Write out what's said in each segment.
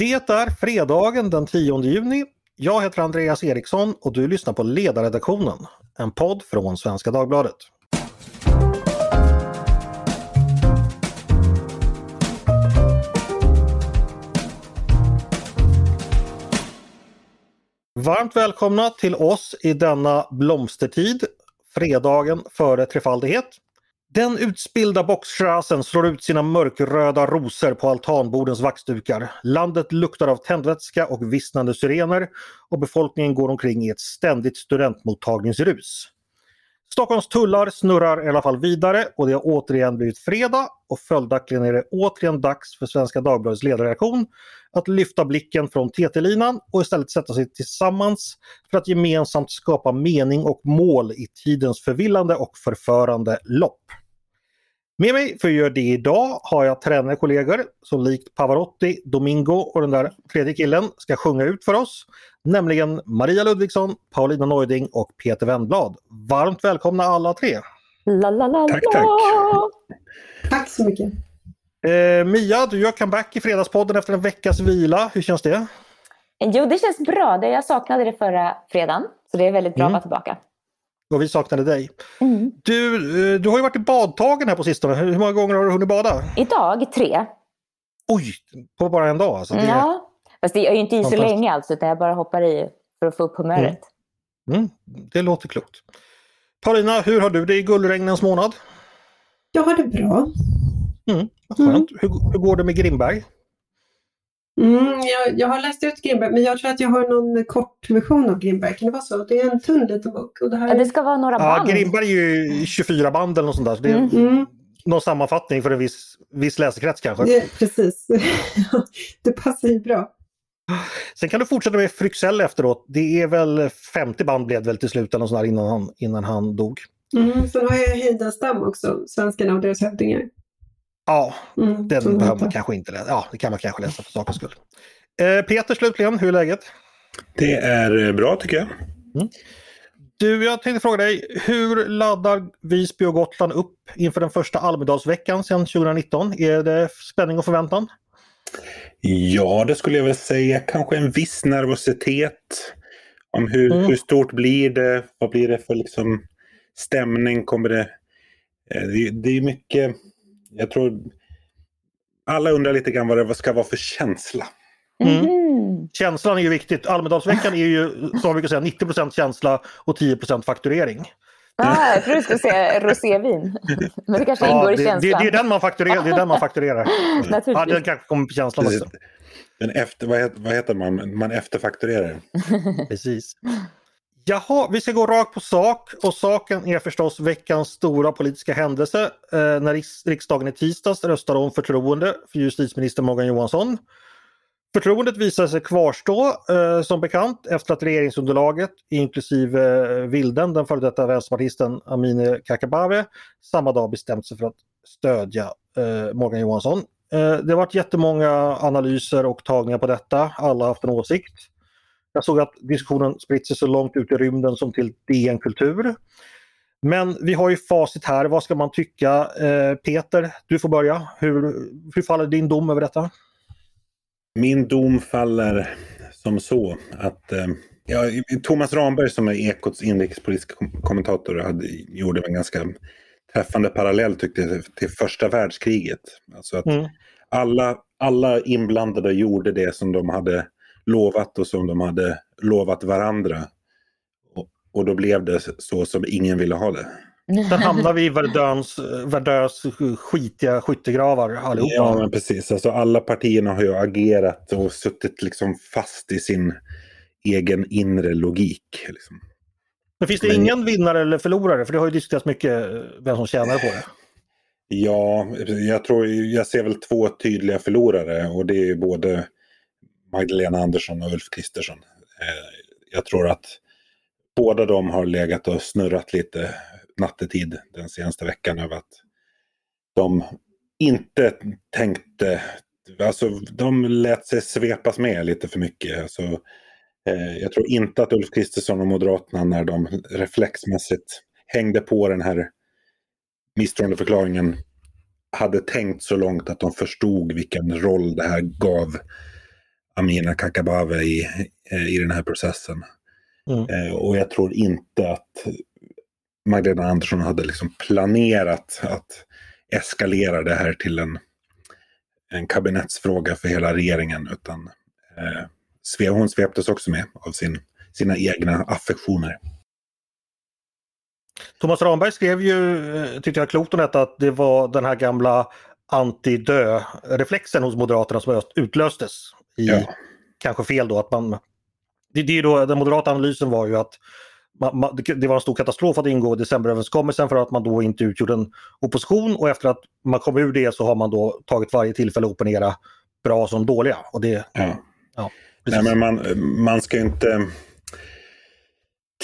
Det är fredagen den 10 juni. Jag heter Andreas Eriksson och du lyssnar på Ledarredaktionen, en podd från Svenska Dagbladet. Varmt välkomna till oss i denna blomstertid, fredagen före trefaldighet. Den utspillda boxstrassen slår ut sina mörkröda rosor på altanbordens vaxdukar. Landet luktar av tändvätska och vissnande syrener och befolkningen går omkring i ett ständigt studentmottagningsrus. Stockholms tullar snurrar i alla fall vidare och det har återigen blivit fredag och följaktligen är det återigen dags för Svenska Dagbladets ledarreaktion att lyfta blicken från TT-linan och istället sätta sig tillsammans för att gemensamt skapa mening och mål i tidens förvillande och förförande lopp. Med mig för att göra det idag har jag tränarkollegor som likt Pavarotti, Domingo och den där tredje killen ska sjunga ut för oss. Nämligen Maria Ludvigsson, Paulina Neuding och Peter Wennblad. Varmt välkomna alla tre! La, la, la, tack, tack! Tack så mycket! Eh, Mia, du gör comeback i Fredagspodden efter en veckas vila. Hur känns det? Jo, det känns bra. Jag saknade det förra fredagen. Så det är väldigt bra mm. att vara tillbaka. Och vi saknade dig. Mm. Du, eh, du har ju varit i badtagen här på sistone. Hur många gånger har du hunnit bada? Idag tre. Oj, på bara en dag alltså? Det ja, fast jag är ju inte i så länge alltså, utan jag bara hoppar i för att få upp humöret. Mm. Mm. Det låter klokt. Paulina, hur har du det i gullregnens månad? Jag har det bra. Mm, skönt. Mm. Hur, hur går det med Grimberg? Mm, jag, jag, har läst ut Grimberg, men jag tror att jag har någon kort version av Grimberg. Kan det vara så? Det är en tunn liten bok. Och det, här... ja, det ska vara några band. Ja, Grimberg är ju 24 band eller något sånt där. Så det är mm. mm. någon sammanfattning för en viss, viss läsekrets kanske. Det, precis, det passar ju bra. Sen kan du fortsätta med Fryxell efteråt. Det är väl 50 band blev det väl till slut eller innan han, innan han dog. Mm, sen har jag Heidenstam också, Svenskarna och deras hövdingar. Ja, mm, den behöver man kanske inte läsa. Ja, det kan man kanske läsa för sakens skull. Eh, Peter slutligen, hur är läget? Det är eh, bra tycker jag. Mm. Du, jag tänkte fråga dig, hur laddar Visby och Gotland upp inför den första Almedalsveckan sedan 2019? Är det spänning och förväntan? Ja, det skulle jag väl säga. Kanske en viss nervositet. Om hur, mm. hur stort blir det? Vad blir det för liksom stämning? Kommer det... Eh, det, det är mycket jag tror alla undrar lite grann vad det ska vara för känsla. Mm. Mm. Känslan är ju viktigt. Almedalsveckan är ju som man brukar säga 90% känsla och 10% fakturering. Ah, jag trodde du skulle säga rosévin. Men det kanske ingår ja, det, i känslan. Det, det, är den man fakturerar. Det är den man fakturerar. ja, den kanske kommer på känslan också. Den efter, vad, heter, vad heter man? Man efterfakturerar. Precis. Jaha, vi ska gå rakt på sak och saken är förstås veckans stora politiska händelse eh, när riksdagen i tisdags röstade om förtroende för justitieminister Morgan Johansson. Förtroendet visade sig kvarstå eh, som bekant efter att regeringsunderlaget inklusive eh, Vilden, den före detta vänsterpartisten Amineh Kakabaveh, samma dag bestämt sig för att stödja eh, Morgan Johansson. Eh, det har varit jättemånga analyser och tagningar på detta, alla har haft en åsikt. Jag såg att diskussionen spritt sig så långt ut i rymden som till DN Kultur. Men vi har ju facit här, vad ska man tycka? Eh, Peter, du får börja. Hur, hur faller din dom över detta? Min dom faller som så att eh, ja, Thomas Ramberg som är Ekots inrikespolitiska kommentator hade, gjorde en ganska träffande parallell tyckte jag till första världskriget. Alltså att mm. alla, alla inblandade gjorde det som de hade lovat och som de hade lovat varandra. Och, och då blev det så som ingen ville ha det. Sen hamnar vi i Verdöns, Verdöns skitiga skyttegravar allihopa. Ja, men precis. Alltså, alla partierna har ju agerat och suttit liksom fast i sin egen inre logik. Liksom. Men finns det men... ingen vinnare eller förlorare? För det har ju diskuterats mycket vem som tjänar på det. Ja, jag tror jag ser väl två tydliga förlorare och det är både Magdalena Andersson och Ulf Kristersson. Eh, jag tror att båda de har legat och snurrat lite nattetid den senaste veckan över att de inte tänkte, alltså de lät sig svepas med lite för mycket. Alltså, eh, jag tror inte att Ulf Kristersson och Moderaterna när de reflexmässigt hängde på den här misstroendeförklaringen hade tänkt så långt att de förstod vilken roll det här gav Amina Kakabaveh i, eh, i den här processen. Mm. Eh, och jag tror inte att Magdalena Andersson hade liksom planerat att eskalera det här till en, en kabinettsfråga för hela regeringen. Utan eh, hon sveptes också med av sin, sina egna affektioner. Thomas Ramberg skrev ju, eh, tyckte jag klokt om detta, att det var den här gamla anti-dö-reflexen hos Moderaterna som utlöstes. I, ja. Kanske fel då att man... Det, det är då, den moderata analysen var ju att man, det var en stor katastrof att ingå i decemberöverenskommelsen för att man då inte utgjorde en opposition och efter att man kom ur det så har man då tagit varje tillfälle att opponera bra som dåliga. Och det, ja. Ja, Nej, men man, man ska inte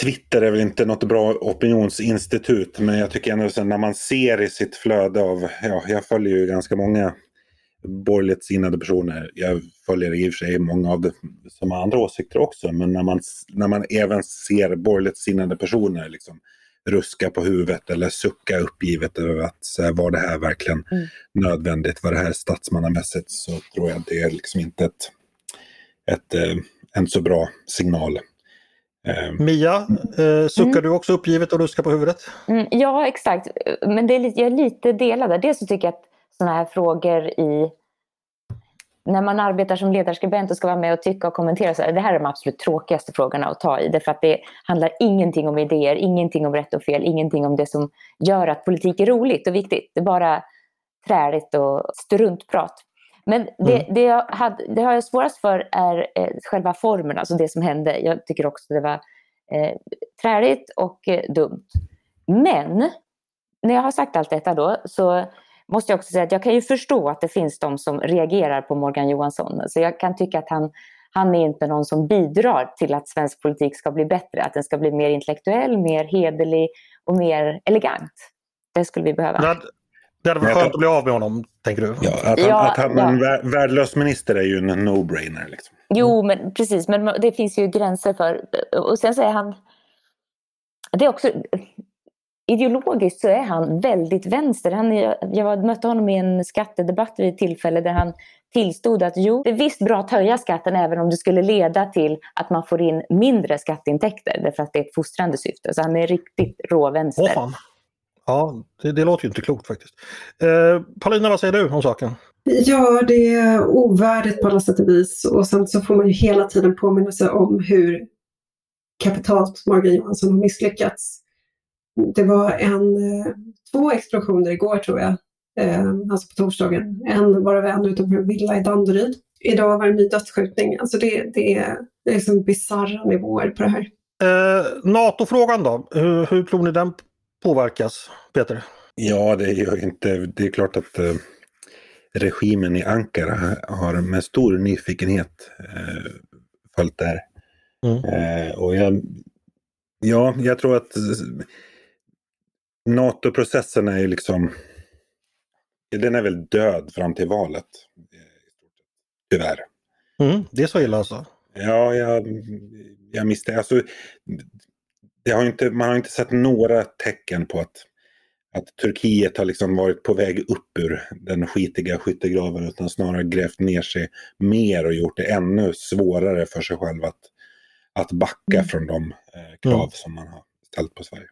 Twitter är väl inte något bra opinionsinstitut men jag tycker ändå när man ser i sitt flöde av, ja jag följer ju ganska många borgerligt sinnade personer. Jag följer i och för sig många av det som har andra åsikter också men när man, när man även ser borgerligt sinnade personer liksom, ruska på huvudet eller sucka uppgivet över att så här, var det här verkligen mm. nödvändigt, var det här statsmannamässigt så tror jag att det är liksom inte ett, ett, eh, en så bra signal. Ehm. Mia, eh, suckar mm. du också uppgivet och ruskar på huvudet? Mm, ja, exakt. Men det är lite, jag är lite delad där. Dels så tycker jag att sådana här frågor i... När man arbetar som ledarskribent och ska vara med och tycka och kommentera så här, det här är de absolut tråkigaste frågorna att ta i. Därför att det handlar ingenting om idéer, ingenting om rätt och fel, ingenting om det som gör att politik är roligt och viktigt. Det är bara träligt och struntprat. Men det, mm. det, jag hade, det har jag svårast för är eh, själva formen, alltså det som hände. Jag tycker också det var eh, träligt och eh, dumt. Men när jag har sagt allt detta då så måste jag också säga att jag kan ju förstå att det finns de som reagerar på Morgan Johansson. Så jag kan tycka att han, han är inte någon som bidrar till att svensk politik ska bli bättre, att den ska bli mer intellektuell, mer hederlig och mer elegant. Det skulle vi behöva. Det hade varit skönt att bli av med honom, tänker du? Ja, att han, ja, att han ja. en värdelös minister är ju en no-brainer. Liksom. Jo, men precis. Men det finns ju gränser för... Och sen säger han... Det är också... Ideologiskt så är han väldigt vänster. Han, jag mötte honom i en skattedebatt vid ett tillfälle där han tillstod att jo, det är visst bra att höja skatten även om det skulle leda till att man får in mindre skatteintäkter därför att det är ett fostrande syfte. Så han är riktigt råvänster. Åh, Ja, det, det, låter ju inte klokt faktiskt. Eh, Paulina, vad säger du om saken? Ja, det är ovärdigt på alla sätt och vis. Och sen så får man ju hela tiden påminna sig om hur kapitalt Morgan Johansson har misslyckats. Det var en, eh, två explosioner igår tror jag, eh, alltså på torsdagen. En varav en utanför en villa i Danderyd. Idag var det en ny dödsskjutning. Alltså det, det är, det är liksom bisarra nivåer på det här. Eh, NATO-frågan då, hur, hur tror ni den påverkas, Peter? Ja, det gör inte. Det är klart att eh, regimen i Ankara har med stor nyfikenhet eh, följt det här. Mm. Eh, och jag, ja, jag tror att NATO-processen är ju liksom, den är väl död fram till valet. Tyvärr. Mm, det är så illa alltså? Ja, jag, jag misstänker. Alltså, det har inte, man har inte sett några tecken på att, att Turkiet har liksom varit på väg upp ur den skitiga skyttegraven utan snarare grävt ner sig mer och gjort det ännu svårare för sig själv att, att backa mm. från de eh, krav mm. som man har ställt på Sverige.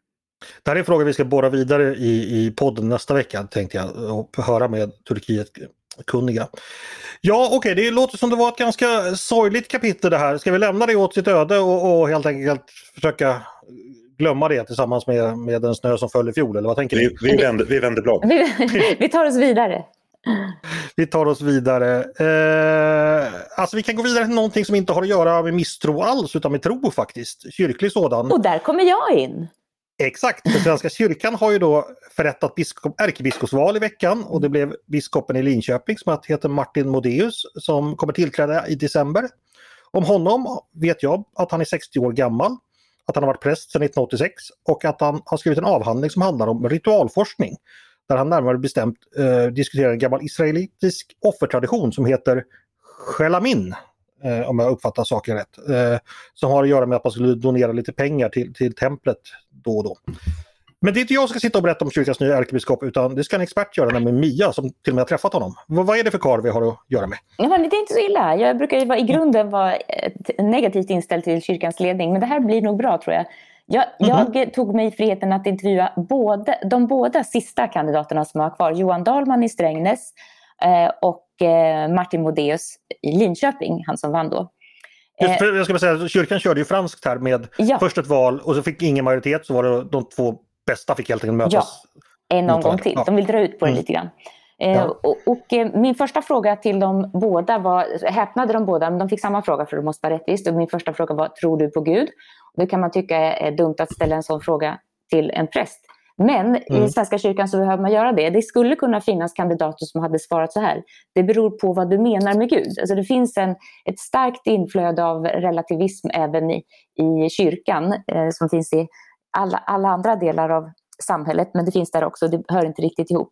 Det här är en fråga vi ska borra vidare i, i podden nästa vecka tänkte jag och höra med Turkiet kunniga. Ja okej, okay, det låter som det var ett ganska sorgligt kapitel det här. Ska vi lämna det åt sitt öde och, och helt enkelt försöka glömma det tillsammans med, med den snö som föll i fjol? Eller vad tänker vi, vi, vänder, vi vänder blad. vi tar oss vidare. Vi tar oss vidare. Eh, alltså vi kan gå vidare till någonting som inte har att göra med misstro alls utan med tro faktiskt. Kyrklig sådan. Och där kommer jag in. Exakt, för Svenska kyrkan har ju då förrättat biskop, ärkebiskopsval i veckan och det blev biskopen i Linköping som heter Martin Modéus som kommer tillträda i december. Om honom vet jag att han är 60 år gammal, att han har varit präst sedan 1986 och att han har skrivit en avhandling som handlar om ritualforskning. Där han närmare bestämt eh, diskuterar en gammal israelitisk offertradition som heter Shelamin eh, om jag uppfattar saken rätt. Eh, som har att göra med att man skulle donera lite pengar till, till templet då och då. Men det är inte jag som ska sitta och berätta om kyrkans nya ärkebiskop utan det ska en expert göra, nämligen Mia som till och med har träffat honom. Vad, vad är det för karl vi har att göra med? Ja, men det är inte så illa. Jag brukar ju vara, i grunden vara eh, negativt inställd till kyrkans ledning, men det här blir nog bra tror jag. Jag, Mhm. jag tog mig friheten att intervjua både, de båda sista kandidaterna som var kvar. Johan Dahlman i Strängnäs eh, och Martin Modéus i Linköping, han som vann då. Just Eh, jag ska bara säga, kyrkan körde ju franskt här med Ja. först ett val och så fick ingen majoritet så var det de två bästa fick helt enkelt mötas. en mot omgång till. Ja. De vill dra ut på det Mm. lite grann. Eh, Ja. och, och, eh, min första fråga till dem båda var, häpnade de båda, men de fick samma fråga för det måste vara rättvist. Och min första fråga var, tror du på Gud? Och det kan man tycka är dumt att ställa en sån fråga till en präst. Men Mm. i Svenska kyrkan så behöver man göra det. Det skulle kunna finnas kandidater som hade svarat så här. Det beror på vad du menar med Gud. Alltså det finns en, ett starkt inflöde av relativism även i, i kyrkan eh, som finns i alla, alla andra delar av samhället, men det finns där också. Det hör inte riktigt ihop.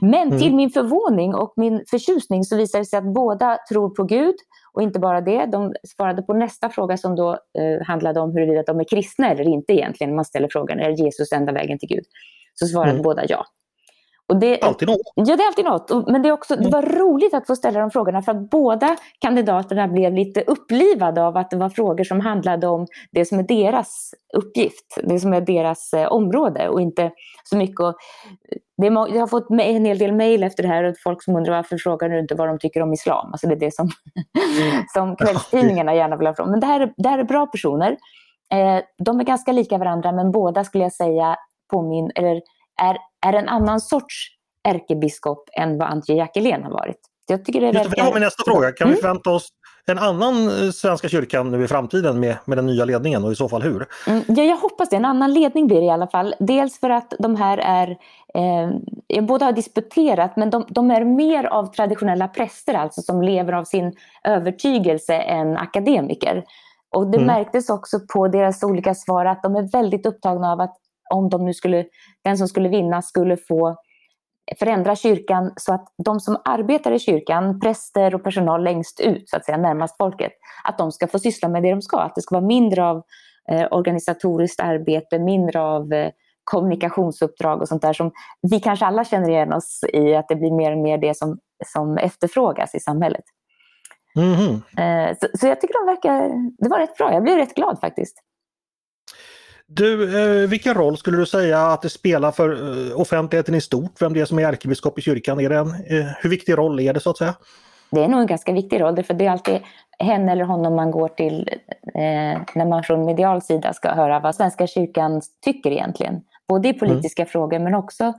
Men Mm. till min förvåning och min förtjusning så visar det sig att båda tror på Gud. Och inte bara det, de svarade på nästa fråga som då eh, handlade om huruvida de är kristna eller inte egentligen. Man ställer frågan, är Jesus enda vägen till Gud? Så svarade Mm. båda ja. Och det, Alltid något. Ja, det är alltid något. Men det, är också, det var roligt att få ställa de frågorna för att båda kandidaterna blev lite upplivade av att det var frågor som handlade om det som är deras uppgift, det som är deras eh, område och inte så mycket. Och, det är, jag har fått en hel del mejl efter det här och folk som undrar varför frågar du inte vad de tycker om islam? Alltså det är det som, som kvällstidningarna gärna vill ha från. Men det här, är- det här är bra personer. Eh, de är ganska lika varandra men båda skulle jag säga påmin, eller är, är en annan sorts ärkebiskop än vad Antje Jackelén har varit. Jag tycker det, Just det, det var min nästa fråga. Kan Mm. vi förvänta oss en annan eh, Svenska kyrkan nu i framtiden med, med den nya ledningen och i så fall hur? Mm, ja, jag hoppas det. En annan ledning blir det i alla fall. Dels för att de här är, eh, båda har disputerat, men de, de är mer av traditionella präster, alltså som lever av sin övertygelse än akademiker. Och det Mm. märktes också på deras olika svar att de är väldigt upptagna av att om de nu skulle, den som skulle vinna skulle få förändra kyrkan så att de som arbetar i kyrkan, präster och personal längst ut, så att säga, närmast folket, att de ska få syssla med det de ska. Att det ska vara mindre av eh, organisatoriskt arbete, mindre av eh, kommunikationsuppdrag och sånt där som vi kanske alla känner igen oss i, att det blir mer och mer det som, som efterfrågas i samhället. Mhm. Eh, så, så jag tycker de verkar, det var rätt bra, jag blev rätt glad faktiskt. Du, eh, vilken roll skulle du säga att det spelar för eh, offentligheten i stort? Vem det är som är ärkebiskop i kyrkan? Är det en, eh, hur viktig roll är det så att säga? Det är nog en ganska viktig roll, för det är alltid henne eller honom man går till eh, när man från medial sida ska höra vad Svenska kyrkan tycker egentligen. Både i politiska frågor men också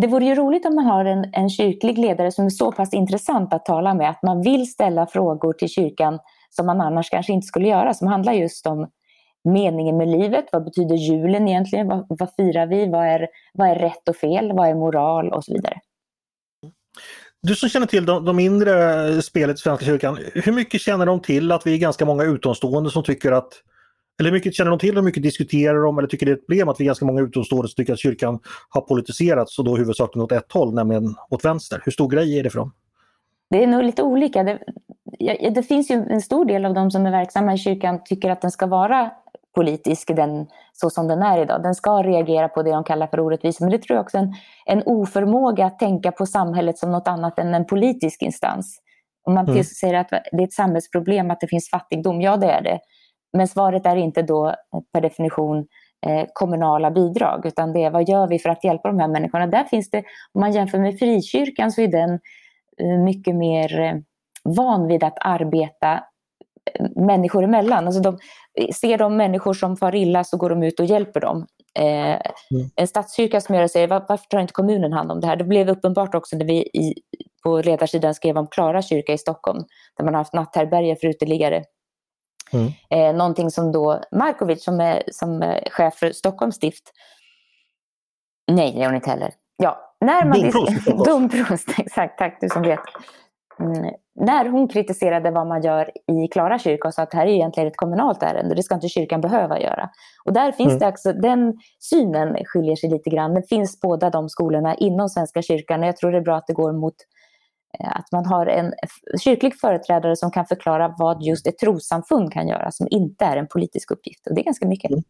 det vore ju roligt om man har en, en kyrklig ledare som är så pass intressant att tala med att man vill ställa frågor till kyrkan som man annars kanske inte skulle göra, som handlar just om meningen med livet, vad betyder julen egentligen, vad, vad firar vi, vad är, vad är rätt och fel, vad är moral och så vidare. Du som känner till de, de inre spelet i Svenska kyrkan, hur mycket känner de till att vi är ganska många utomstående som tycker att eller hur mycket känner de till hur mycket diskuterar de eller tycker det är ett problem att vi är ganska många utomstående som tycker att kyrkan har politiserats och då huvudsakligen åt ett håll, nämligen åt vänster. Hur stor grej är det för dem? Det är nog lite olika. Det, det finns ju en stor del av de som är verksamma i kyrkan tycker att den ska vara politisk den, så som den är idag. Den ska reagera på det de kallar för orättvisor. Men det tror jag också är en, en oförmåga att tänka på samhället som något annat än en politisk instans. Om man Mm. säger att det är ett samhällsproblem att det finns fattigdom, ja det är det. Men svaret är inte då per definition eh, kommunala bidrag, utan det är vad gör vi för att hjälpa de här människorna? Där finns det, om man jämför med frikyrkan så är den eh, mycket mer eh, van vid att arbeta eh, människor emellan. Alltså de, ser de människor som far illa så går de ut och hjälper dem. Eh, En statskyrka som gör det säger, "Var- varför tar inte kommunen hand om det här? Det blev uppenbart också när vi i, på ledarsidan skrev om Klara kyrka i Stockholm, där man har haft natthärbärge för uteliggare. Mm. Eh, någonting som då Markovic som är, som är chef för Stockholms stift, nej det är hon inte heller. Ja, när man Domprost. Domprost, exakt, tack du som vet. Mm. När hon kritiserade vad man gör i Klara kyrka och sa att det här är egentligen ett kommunalt ärende, det ska inte kyrkan behöva göra. Och där finns Mm. det också, den synen skiljer sig lite grann. Det finns båda de skolorna inom Svenska kyrkan och jag tror det är bra att det går mot eh, att man har en kyrklig företrädare som kan förklara vad just ett trossamfund kan göra som inte är en politisk uppgift. Och det är ganska mycket. Mm.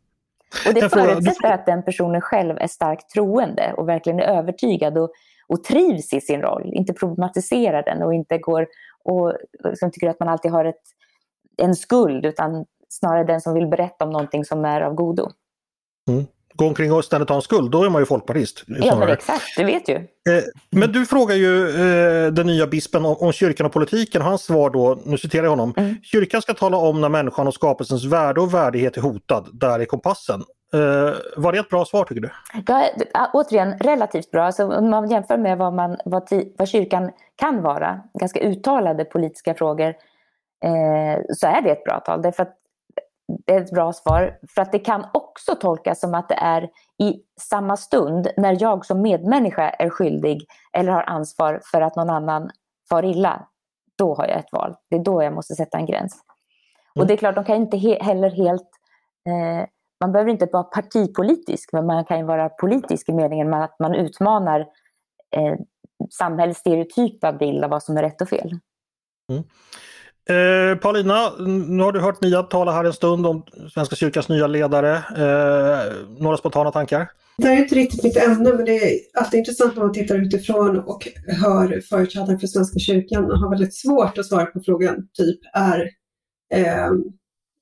Och det förutsätter att den personen själv är starkt troende och verkligen är övertygad och, och trivs i sin roll. Inte problematiserar den och inte går och som tycker att man alltid har ett, en skuld utan snarare den som vill berätta om någonting som är av godo. Mm. Gå omkring och ständigt ha en skuld, då är man ju folkpartist. Ja, men exakt, du vet ju. Eh, Men du frågar ju eh, den nya bispen om, om kyrkan och politiken. Hans svar då, nu citerar jag honom. Mm. Kyrkan ska tala om när människan och skapelsens värde och värdighet är hotad. Där är kompassen. Eh, var det ett bra svar tycker du? Ja, återigen, relativt bra. Alltså, om man jämför med vad, man, vad, vad kyrkan kan vara, ganska uttalade politiska frågor, eh, så är det ett bra tal. Därför att det är ett bra svar. För att det kan också tolkas som att det är i samma stund när jag som medmänniska är skyldig eller har ansvar för att någon annan far illa. Då har jag ett val. Det är då jag måste sätta en gräns. Och Mm. det är klart, de kan inte he- heller helt eh, man behöver inte vara partipolitisk, men man kan ju vara politisk i meningen med att man utmanar eh, samhällets stereotypa bild av vad som är rätt och fel. Eh, Paulina, nu har du hört Mia tala här en stund om Svenska kyrkans nya ledare. Eh, några spontana tankar? Det här är inte riktigt mitt ämne, men det är alltid intressant när man tittar utifrån och hör företrädare för Svenska kyrkan har väldigt svårt att svara på frågan, typ är ehm,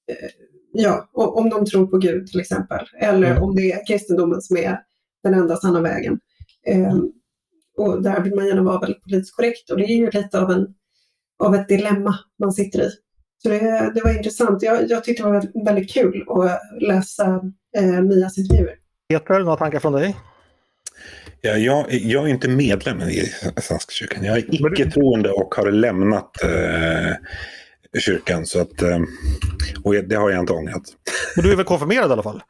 eh, ja, om de tror på Gud till exempel, eller Mm. om det är kristendomen som är den enda sanna vägen. Ehm, och där vill man gärna vara väldigt politiskt korrekt och det är ju lite av, en, av ett dilemma man sitter i. Så det, det var intressant. Jag, jag tyckte det var väldigt kul att läsa eh, Mias intervjuer. Peter, några tankar från dig? Ja, jag, jag är inte medlem i Svenska kyrkan. Jag är icke-troende och har lämnat eh, kyrkan. Så att, eh, och det har jag inte ångrat. Men du är väl konfirmerad i alla fall?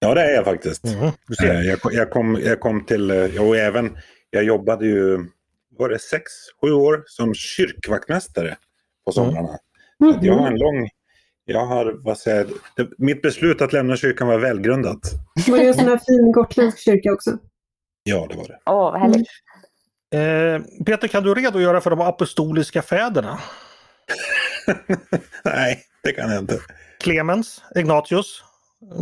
Ja, det är jag faktiskt. Eh, Jag, kom- jag, kom, jag kom till, eh, och även, jag jobbade ju, var det sex, sju år som kyrkvaktmästare på somrarna. Så att jag har en lång, jag har, vad säger jag, det, mitt beslut att lämna kyrkan var välgrundat. Var det en sån här fin gotländsk kyrka också? Ja, det var det. Åh, vad härligt. Eh, Peter, kan du redogöra för de apostoliska fäderna? Nej, det kan jag inte. Clemens, Ignatius,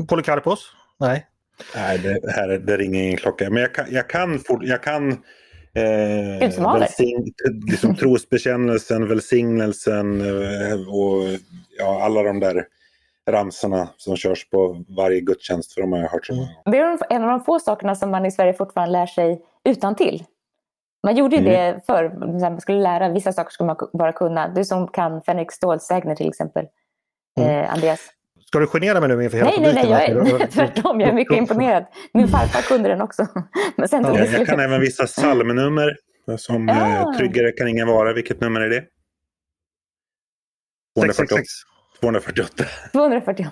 Polycarpos? Nej. Nej, det, här, det ringer ingen klocka. Men jag kan, jag kan, jag kan eh, välsign, liksom, trosbekännelsen, välsignelsen eh, och ja, alla de där ramsorna som körs på varje gudstjänst. För de har jag hört så många gånger. Det är en av de få sakerna som man i Sverige fortfarande lär sig utan till. Man gjorde ju Mm. det förr, man skulle lära vissa saker skulle man bara kunna. Du som kan Fänrik Stålsägner till exempel, Mm. eh, Andreas. Ska du genera mig nu inför hela Nej, nej, nej, publiken? jag är, tvärtom, jag är mycket imponerad. Min farfar kunde den också. Men sen tog det Jag, kan även vissa psalmnummer. Som Ah. eh, Tryggare kan ingen vara. Vilket nummer är det? 248. 666. 248. 248.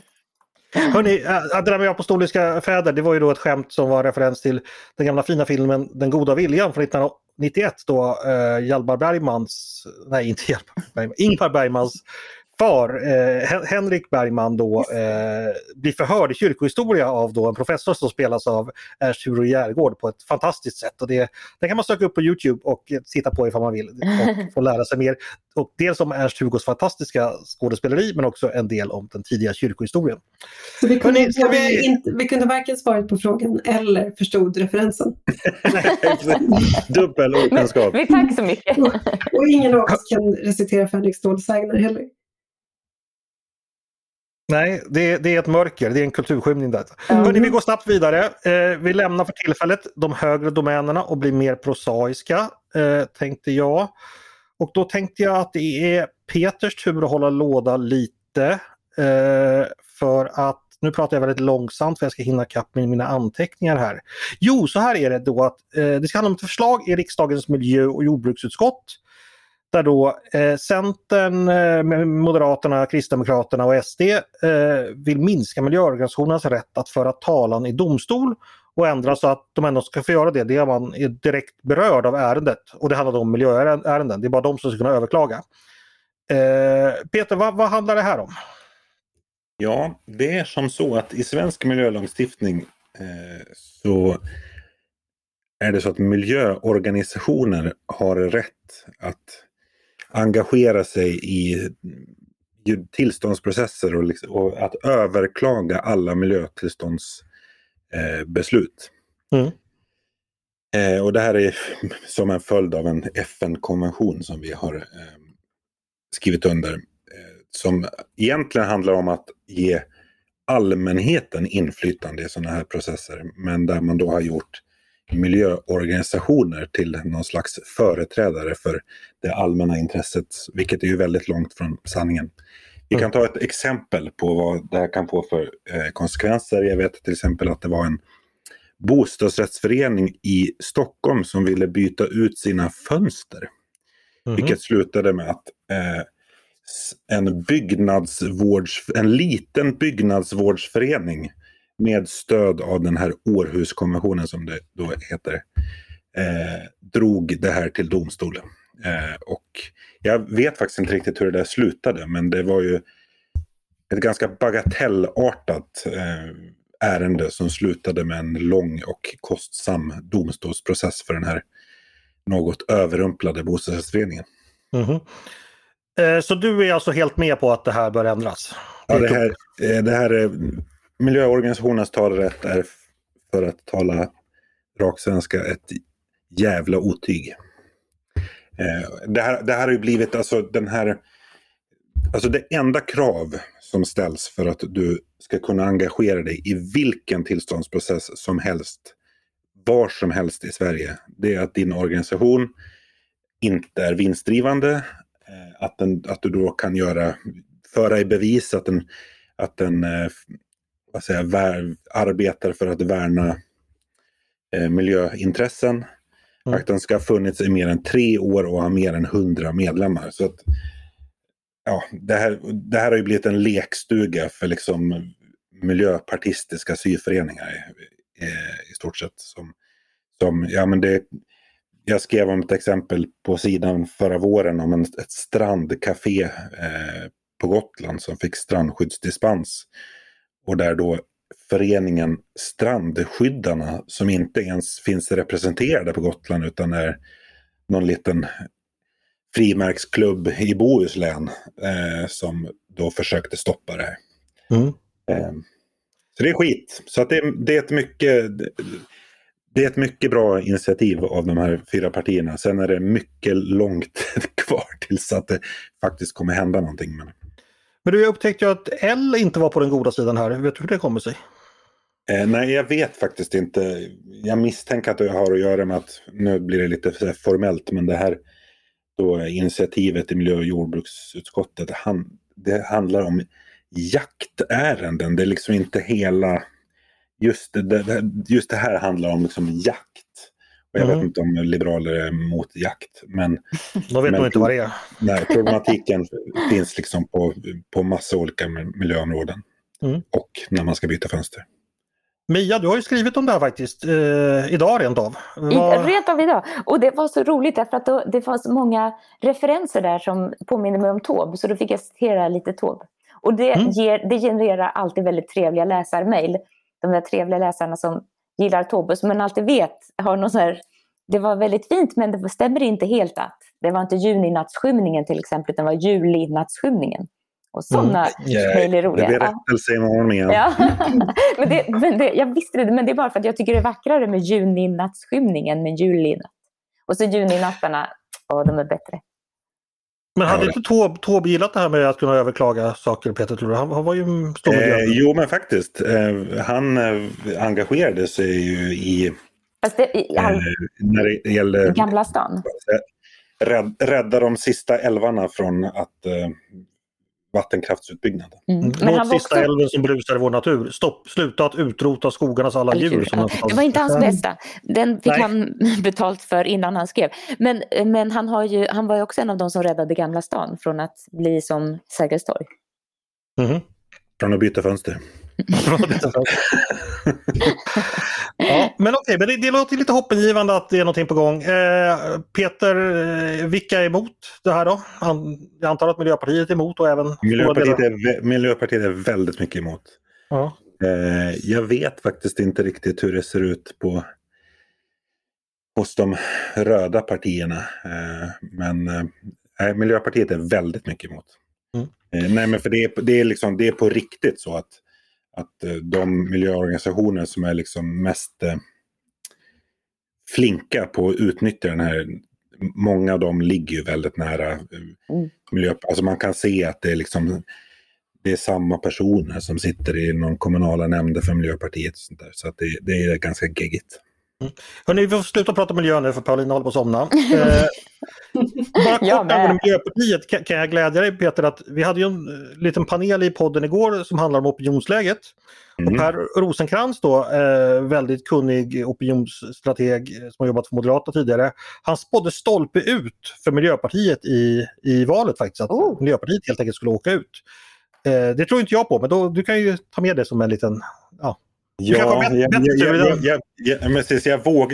Hörni, där med apostoliska fäder, det var ju då ett skämt som var referens till den gamla fina filmen Den goda viljan från 1991 då uh, Hjalmar Bergmans, nej inte Hjalmar Bergman, Ingmar Bergmans far, eh, Hen- Henrik Bergman då, eh, blir förhörd i kyrkohistoria av då en professor som spelas av Ernst-Hugo Järegård på ett fantastiskt sätt. Och det, den kan man söka upp på Youtube och eh, titta på ifall man vill och få lära sig mer. Och dels om Ernst-Hugos fantastiska skådespeleri men också en del om den tidiga kyrkohistorien. Så vi kunde, både vi- inte, vi kunde varken svaret på frågan eller förstod referensen. Dubbel Men, okunskap. vi, tack så mycket. Och ingen av oss kan recitera Fänrik Stålsägner heller. Nej, det, det är ett mörker, det är en kulturskymning. Där. Mm. Hörrni, vi går snabbt vidare. Eh, vi lämnar för tillfället de högre domänerna och blir mer prosaiska, eh, tänkte jag. Och då tänkte jag att det är Peters tur att hålla låda lite. Eh, för att, nu pratar jag väldigt långsamt för jag ska hinna ikapp med mina anteckningar här. Jo, så här är det då att eh, det ska handla om ett förslag i riksdagens miljö och jordbruksutskott där då eh, Centern, eh, Moderaterna, Kristdemokraterna och SD eh, vill minska miljöorganisationernas rätt att föra talan i domstol och ändra så att de ändå ska få göra det. Det är man är direkt berörd av ärendet och det handlar om miljöärenden. Det är bara de som ska kunna överklaga. Eh, Peter, vad, vad handlar det här om? Ja, det är som så att i svensk miljölagstiftning eh, så är det så att miljöorganisationer har rätt att engagera sig i tillståndsprocesser och, liksom, och att överklaga alla miljötillståndsbeslut. Eh, mm. eh, och det här är som en följd av en FN-konvention som vi har eh, skrivit under. Eh, som egentligen handlar om att ge allmänheten inflytande i sådana här processer. Men där man då har gjort miljöorganisationer till någon slags företrädare för det allmänna intresset, vilket är ju väldigt långt från sanningen. Vi kan ta ett exempel på vad det här kan få för eh, konsekvenser. Jag vet till exempel att det var en bostadsrättsförening i Stockholm som ville byta ut sina fönster. Mm -hmm. Vilket slutade med att eh, en, byggnadsvårds, en liten byggnadsvårdsförening med stöd av den här Århuskonventionen som det då heter, eh, drog det här till domstolen. Eh, och jag vet faktiskt inte riktigt hur det där slutade, men det var ju ett ganska bagatellartat eh, ärende som slutade med en lång och kostsam domstolsprocess för den här något överrumplade bostadsrättsföreningen. Mm -hmm. Så du är alltså helt med på att det här bör ändras? Ja, det här, eh, det här är miljöorganisationens talerätt är för att tala raksvenska ett jävla otyg. Eh, det här, det här har ju blivit alltså den här... Alltså det enda krav som ställs för att du ska kunna engagera dig i vilken tillståndsprocess som helst, var som helst i Sverige, det är att din organisation inte är vinstdrivande, eh, att, den, att du då kan göra, föra i bevis att den, att den eh, vad säger, vär, arbetar för att värna eh, miljöintressen. Mm. Att den ska ha funnits i mer än tre år och ha mer än hundra medlemmar. Så att, ja, det, här, det här har ju blivit en lekstuga för liksom miljöpartistiska syföreningar i, i stort sett. Som, som, ja, men det, jag skrev om ett exempel på sidan förra våren om en, ett strandcafé eh, på Gotland som fick strandskyddsdispens. Och där då föreningen Strandskyddarna som inte ens finns representerade på Gotland utan är någon liten frimärksklubb i Bohuslän eh, som då försökte stoppa det här. Mm. Eh, så det är skit. Så att det, det, är ett mycket, det är ett mycket bra initiativ av de här fyra partierna. Sen är det mycket långt kvar tills att det faktiskt kommer hända någonting. Men... Men du, jag upptäckte ju att L inte var på den goda sidan här. Vet du hur det kommer sig? Eh, nej, jag vet faktiskt inte. Jag misstänker att det har att göra med att, nu blir det lite formellt, men det här då initiativet i miljö och jordbruksutskottet, han, det handlar om jaktärenden. Det är liksom inte hela, just det, just det här handlar om liksom jakt. Och jag mm. vet inte om liberaler är emot jakt. Men, De vet nog inte vad det är. Nej, problematiken finns liksom på, på massa olika miljöområden. Mm. Och när man ska byta fönster. Mia, du har ju skrivit om det här faktiskt, eh, idag rent av. Var... Rent av idag. Och det var så roligt därför att då, det fanns många referenser där som påminner mig om Tåb, så då fick jag citera lite Tåb. Och det, mm. ger, det genererar alltid väldigt trevliga läsarmail. De där trevliga läsarna som gillar som man alltid vet har någon så här, det var väldigt fint men det stämmer inte helt att. Det var inte juninattsskymningen till exempel, utan det var julinattsskymningen. Och sådana mm. yeah. mejl är roliga. Det blir rättelse imorgon igen. Ja. men det, men det, jag visste det, men det är bara för att jag tycker det är vackrare med juninattsskymning än med julinatt. Och så juninattarna, åh, de är bättre. Men hade inte Taube gillat det här med att kunna överklaga saker, Peter? Tror du? Han, han var ju stor eh, Jo, men faktiskt. Eh, han eh, engagerade sig ju i... Fast det, i all... Eh, när det gäller... Gamla stan? Rädd, rädda de sista älvarna från att eh, vattenkraftsutbyggnaden. Mm. mm. Låt sista också... älven som brusar i vår natur. Stopp, sluta att utrota skogarnas alla djur. Ja. Det var inte hans bästa. Den fick Nej. han betalt för innan han skrev. Men, men han, har ju, han var ju också en av de som räddade Gamla stan från att bli som Sergels torg. Mm. Från att byta fönster. Ja, men okej, men det, det låter lite hoppingivande att det är någonting på gång. Eh, Peter, eh, vilka är emot det här då? jag antar att Miljöpartiet är emot och även... Miljöpartiet är, Miljöpartiet är väldigt mycket emot. Ja. Eh, jag vet faktiskt inte riktigt hur det ser ut på hos de röda partierna. Eh, men eh, Miljöpartiet är väldigt mycket emot. Mm. Nej, men för det är, det är, liksom, det är på riktigt så att, att eh, de miljöorganisationer som är liksom mest eh, flinka på att utnyttja den här, många av dem ligger ju väldigt nära eh, Mm. miljö. Alltså man kan se att det är liksom det är samma personer som sitter i någon kommunala nämnder för Miljöpartiet. Och sånt där. Så att det, det är ganska geggigt. Hörrni, vi får sluta prata miljö nu för Paulina håller på att somna. Eh, bara Jag kort med. angående Miljöpartiet kan, kan jag glädja dig Peter att vi hade ju en eh, liten panel i podden igår som handlar om opinionsläget. Mm. Och Per Rosenkrantz då, eh, väldigt kunnig opinionsstrateg eh, som har jobbat för Moderaterna tidigare. Han spådde stolpe ut för Miljöpartiet i, i valet faktiskt. Att Oh. Miljöpartiet helt enkelt skulle åka ut. Eh, det tror inte jag på men då, du kan ju ta med det som en liten... Ja. Ja, jag, jag, precis, våg,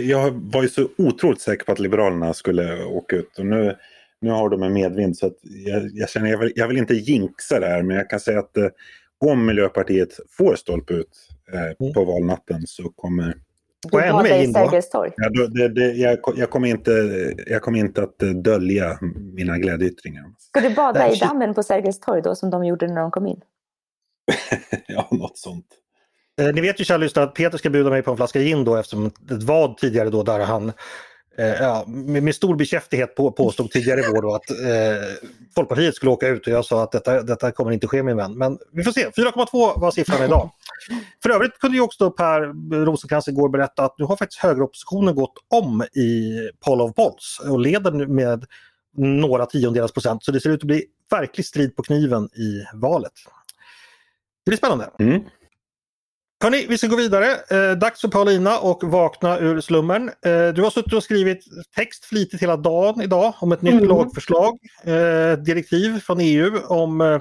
var ju så otroligt säker på att Liberalerna skulle åka ut. Och nu, nu har de en medvind så att jag, jag känner jag vill, jag vill inte jinxa det här men jag kan säga att eh, om Miljöpartiet får stolpe ut eh, Mm. på valnatten så kommer Du Och ännu mer in ja, då, det, det, jag, jag, kommer inte, jag kommer inte att eh, dölja mina glädjeyttringar. Ska du bada i dammen på Sergels torg då som de gjorde när de kom in? ja, något sånt. Eh, ni vet ju kära lyssnare att Peter ska bjuda mig på en flaska gin då eftersom ett vad tidigare då där han eh, ja, med, med stor bekäftighet på, påstod tidigare i vår då att eh, Folkpartiet skulle åka ut och jag sa att detta, detta kommer inte ske min vän. Men vi får se, 4,2 var siffran idag. För övrigt kunde ju också Per Rosenkrantz igår berätta att nu har faktiskt högeroppositionen gått om i poll of polls och leder nu med några tiondelars procent. Så det ser ut att bli verklig strid på kniven i valet. Det blir spännande. Mm. Hörni, vi ska gå vidare. Eh, dags för Paulina och vakna ur slummen. Eh, du har suttit och skrivit text flitigt hela dagen idag om ett nytt Mm. lagförslag, eh, direktiv från EU om eh,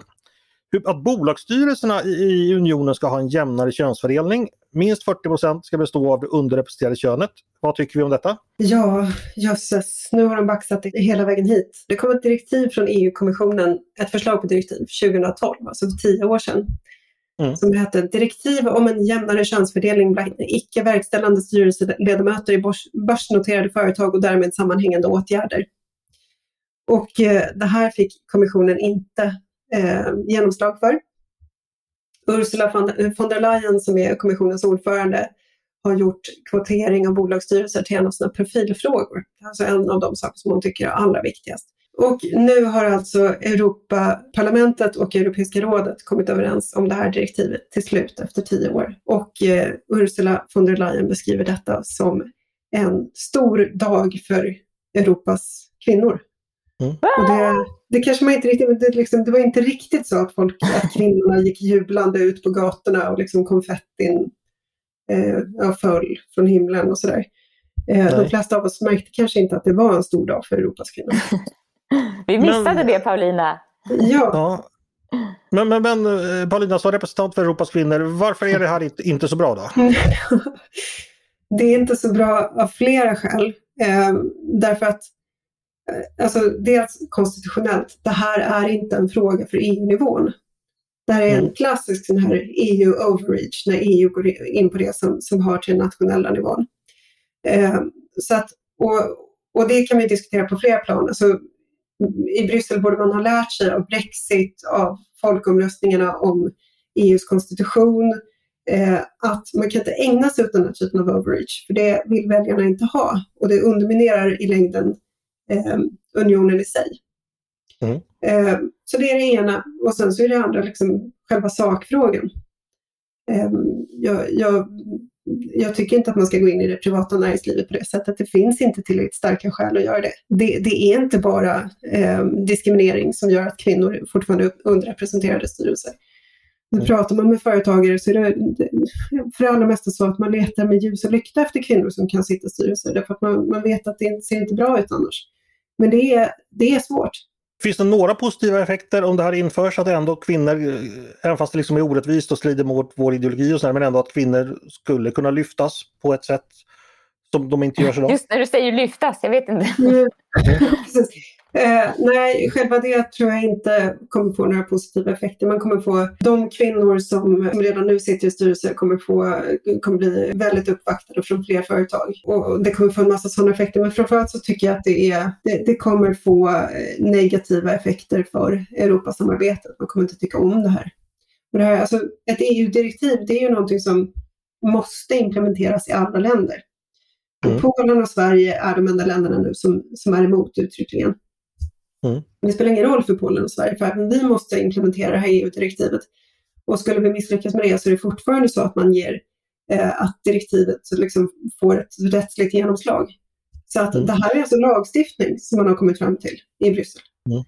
hur, att bolagsstyrelserna i, i unionen ska ha en jämnare könsfördelning. Minst 40% ska bestå av det underrepresenterade könet. Vad tycker vi om detta? Ja, jösses. Nu har de baxat det hela vägen hit. Det kom ett direktiv från EU-kommissionen, ett förslag på direktiv 2012, alltså för tio år sedan. Mm. Som hette Direktiv om en jämnare könsfördelning bland icke verkställande styrelseledamöter i börsnoterade företag och därmed sammanhängande åtgärder. Och eh, det här fick kommissionen inte eh, genomslag för. Ursula von, eh, von der Leyen som är kommissionens ordförande har gjort kvotering av bolagsstyrelser till en av sina profilfrågor. Alltså en av de saker som hon tycker är allra viktigast. Och nu har alltså Europaparlamentet och Europeiska rådet kommit överens om det här direktivet till slut efter tio år. Och eh, Ursula von der Leyen beskriver detta som en stor dag för Europas kvinnor. Mm. Och det, det kanske man inte riktigt, men det, liksom, det var inte riktigt så att, folk, att kvinnorna gick jublande ut på gatorna och liksom konfettin eh, föll från himlen och sådär. Eh, de flesta av oss märkte kanske inte att det var en stor dag för Europas kvinnor. Vi Men- missade det Paulina. Ja, Ja. Men, men, men eh, Paulina, som representant för Europas kvinnor, varför är det här inte, inte så bra då? det är inte så bra av flera skäl. Eh, därför att, eh, alltså dels konstitutionellt, det här är inte en fråga för EU-nivån. Det här är en Mm. klassisk sån här EU-overreach, när EU går in på det som, som hör till den nationella nivån. Eh, så att, och, och det kan vi diskutera på flera plan. Alltså, I Bryssel borde man ha lärt sig av Brexit, av folkomröstningarna om EUs konstitution, eh, att man kan inte ägna sig åt den här typen av overreach, för det vill väljarna inte ha. Och det underminerar i längden eh, unionen i sig. Mm. Eh, så det är det ena. Och sen så är det andra liksom själva sakfrågan. Eh, jag, jag, jag tycker inte att man ska gå in i det privata näringslivet på det sättet. Det finns inte tillräckligt starka skäl att göra det. Det, det är inte bara eh, diskriminering som gör att kvinnor fortfarande är underrepresenterade i styrelser. Men Mm. pratar man med företagare så är det för det allra mesta så att man letar med ljus och lykta efter kvinnor som kan sitta i styrelser. Därför att man, man vet att det ser inte bra ut annars. Men det är, det är svårt. Finns det några positiva effekter om det här införs? Att ändå kvinnor, eh, även fast det liksom är orättvist och strider mot vår ideologi och sådär, men ändå att kvinnor skulle kunna lyftas på ett sätt som de inte gör idag? Just när du säger lyftas, jag vet inte. Eh, nej, själva det tror jag inte kommer få några positiva effekter. Man kommer få, de kvinnor som, som redan nu sitter i styrelser kommer, få, kommer bli väldigt uppvaktade från fler företag. Och det kommer få en massa sådana effekter. Men framförallt så tycker jag att det, är, det, det kommer få eh, negativa effekter för Europasamarbetet. Man kommer inte tycka om det här. Det här alltså, ett EU-direktiv, det är ju någonting som måste implementeras i alla länder. Mm. Polen och Sverige är de enda länderna nu som, som är emot uttryckligen. Mm. Det spelar ingen roll för Polen och Sverige, för även vi måste implementera det här EU-direktivet. Och skulle vi misslyckas med det så är det fortfarande så att man ger eh, att direktivet liksom får ett rättsligt genomslag. Så att mm. det här är alltså lagstiftning som man har kommit fram till i Bryssel. Mm.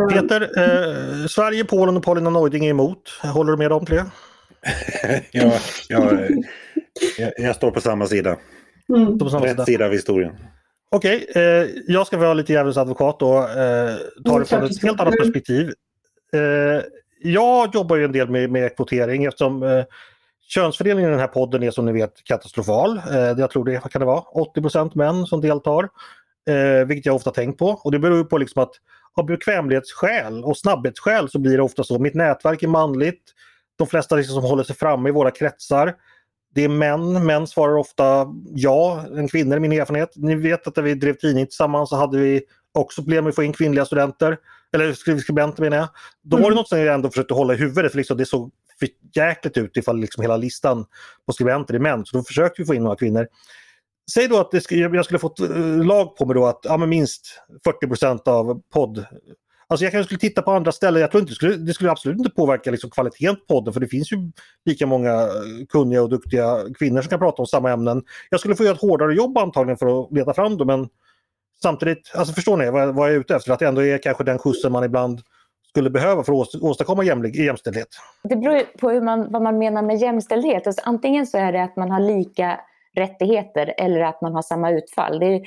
Eh, Peter, eh, Sverige, Polen och Paulina Neuding är emot. Håller du med om det? ja, ja, jag, jag står på samma sida. Mm. På samma Rätt sida. sida av historien. Okej, okay, eh, jag ska vara lite djävulens advokat och eh, ta det från ett helt annat perspektiv. Eh, jag jobbar ju en del med, med kvotering eftersom eh, könsfördelningen i den här podden är som ni vet katastrofal. Eh, jag tror det kan det vara 80% män som deltar. Eh, vilket jag ofta tänkt på och det beror på liksom att av bekvämlighetsskäl och snabbhetsskäl så blir det ofta så. Mitt nätverk är manligt. De flesta liksom som håller sig framme i våra kretsar det är män, män svarar ofta ja, en kvinna är min erfarenhet. Ni vet att när vi drev tidning tillsammans så hade vi också problem med att få in kvinnliga studenter. Eller skribenter menar jag. Då var det mm. något som jag ändå försökte hålla i huvudet för liksom det såg för jäkligt ut ifall liksom hela listan på skribenter är män. Så då försökte vi få in några kvinnor. Säg då att det, jag skulle fått eh, lag på mig då att ja, minst 40% av podd Alltså jag kanske skulle titta på andra ställen. Jag tror inte det skulle, det skulle absolut inte påverka liksom kvaliteten på podden för det finns ju lika många eh, kunniga och duktiga kvinnor som kan prata om samma ämnen. Jag skulle få göra ett hårdare jobb antagligen för att leta fram dem men samtidigt, alltså förstår ni vad, vad jag är ute efter? Att det ändå är kanske den skjutsen man ibland skulle behöva för att åstadkomma jämlik, jämställdhet? Det beror på hur man, vad man menar med jämställdhet. Alltså, antingen så är det att man har lika rättigheter eller att man har samma utfall. Det är,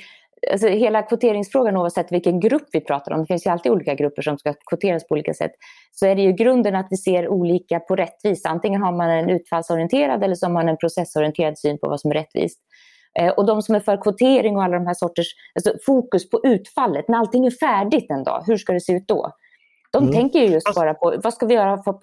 alltså hela kvoteringsfrågan oavsett vilken grupp vi pratar om, det finns ju alltid olika grupper som ska kvoteras på olika sätt, så är det ju grunden att vi ser olika på rättvisa. Antingen har man en utfallsorienterad eller så har man en processorienterad syn på vad som är rättvist. Eh, och de som är för kvotering och alla de här sorters, alltså fokus på utfallet, när allting är färdigt en dag, hur ska det se ut då? De mm. tänker ju just bara på vad ska vi göra för,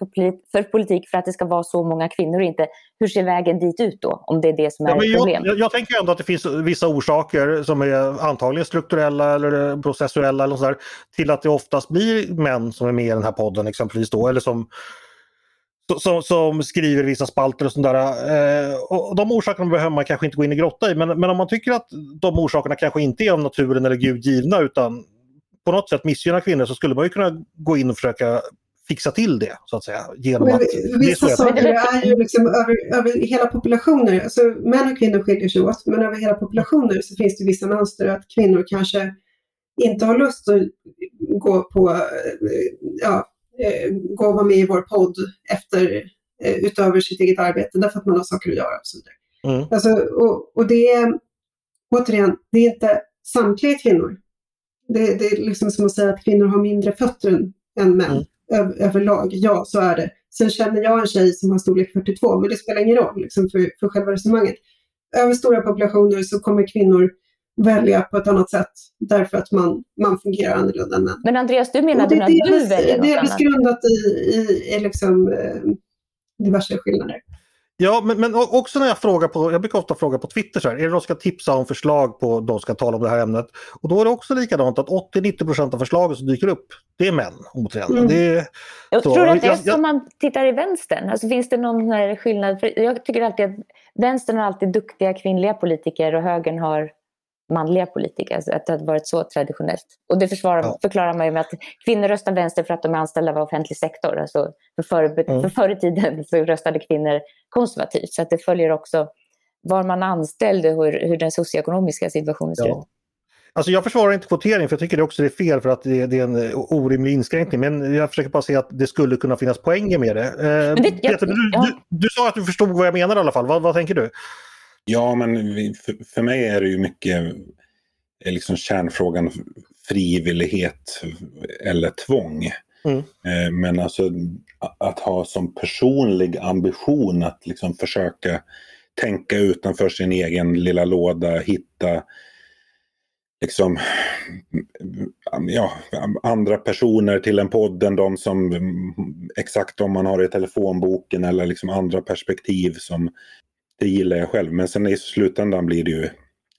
för politik för att det ska vara så många kvinnor och inte hur ser vägen dit ut då? Om det är det som är ja, ett problem. Jag, jag, tänker ändå att det finns vissa orsaker som är antagligen strukturella eller processuella eller så till att det oftast blir män som är med i den här podden exempelvis då eller som som, som, skriver vissa spalter och sådär. Eh, och de orsakerna behöver man kanske inte gå in i grotta i men, men om man tycker att de orsakerna kanske inte är av naturen eller Gud givna utan på något sätt missgynnar kvinnor så skulle man ju kunna gå in och försöka fixa till det så att säga. Genom men, att, vissa saker är ju liksom över, över hela populationer, alltså män och kvinnor skiljer sig åt, men över hela populationer så finns det vissa mönster att kvinnor kanske inte har lust att gå på, eh, ja, eh, gå och vara med i vår podd efter, eh, utöver sitt eget arbete därför att man har saker att göra och så vidare. Mm. Alltså, och, och det är, återigen, det är inte samtliga kvinnor det, det, är liksom som att säga att kvinnor har mindre fötter än, än män mm. Ö, överlag. Ja, så är det. Sen känner jag en tjej som har storlek 42, men det spelar ingen roll liksom, för, för själva resonemanget. Över stora populationer så kommer kvinnor välja på ett annat sätt därför att man, man fungerar annorlunda än män. Men Andreas, du menade att du väljer något Det är delvis grundat i, i, i liksom, eh, diverse skillnader. Ja, men, men också när jag frågar på, jag brukar ofta fråga på Twitter så här, är det någon som ska tipsa om förslag på de ska tala om det här ämnet? Och då är det också likadant att 80-90% av förslagen som dyker upp, det är män. Mm. Det jag tror att det är som man tittar i vänstern, alltså finns det någon skillnad? För jag tycker alltid att vänstern har alltid duktiga kvinnliga politiker och högern har manliga politiker. Alltså att det har varit så traditionellt. Och det försvarar, ja. förklarar man ju med att kvinnor röstar vänster för att de är anställda av offentlig sektor. Alltså för, förr, mm. för förr i tiden så röstade kvinnor konservativt. Så att det följer också var man anställd och hur, hur den socioekonomiska situationen ser ja. ut. Alltså jag försvarar inte kvotering för jag tycker det också är fel för att det, det, är en orimlig inskränkning. Men jag försöker bara säga att det skulle kunna finnas poänger med det. Eh, det Peter, jag, du, ja. du, du, sa att du förstod vad jag menar i alla fall. Vad, vad tänker du? Ja, men för, för mig är det ju mycket liksom kärnfrågan frivillighet eller tvång. Mm. Eh, men alltså att ha som personlig ambition att liksom försöka tänka utanför sin egen lilla låda, hitta liksom, ja, andra personer till en podd än de som exakt om man har i telefonboken eller liksom andra perspektiv som det gillar jag själv. Men sen i slutändan blir det ju,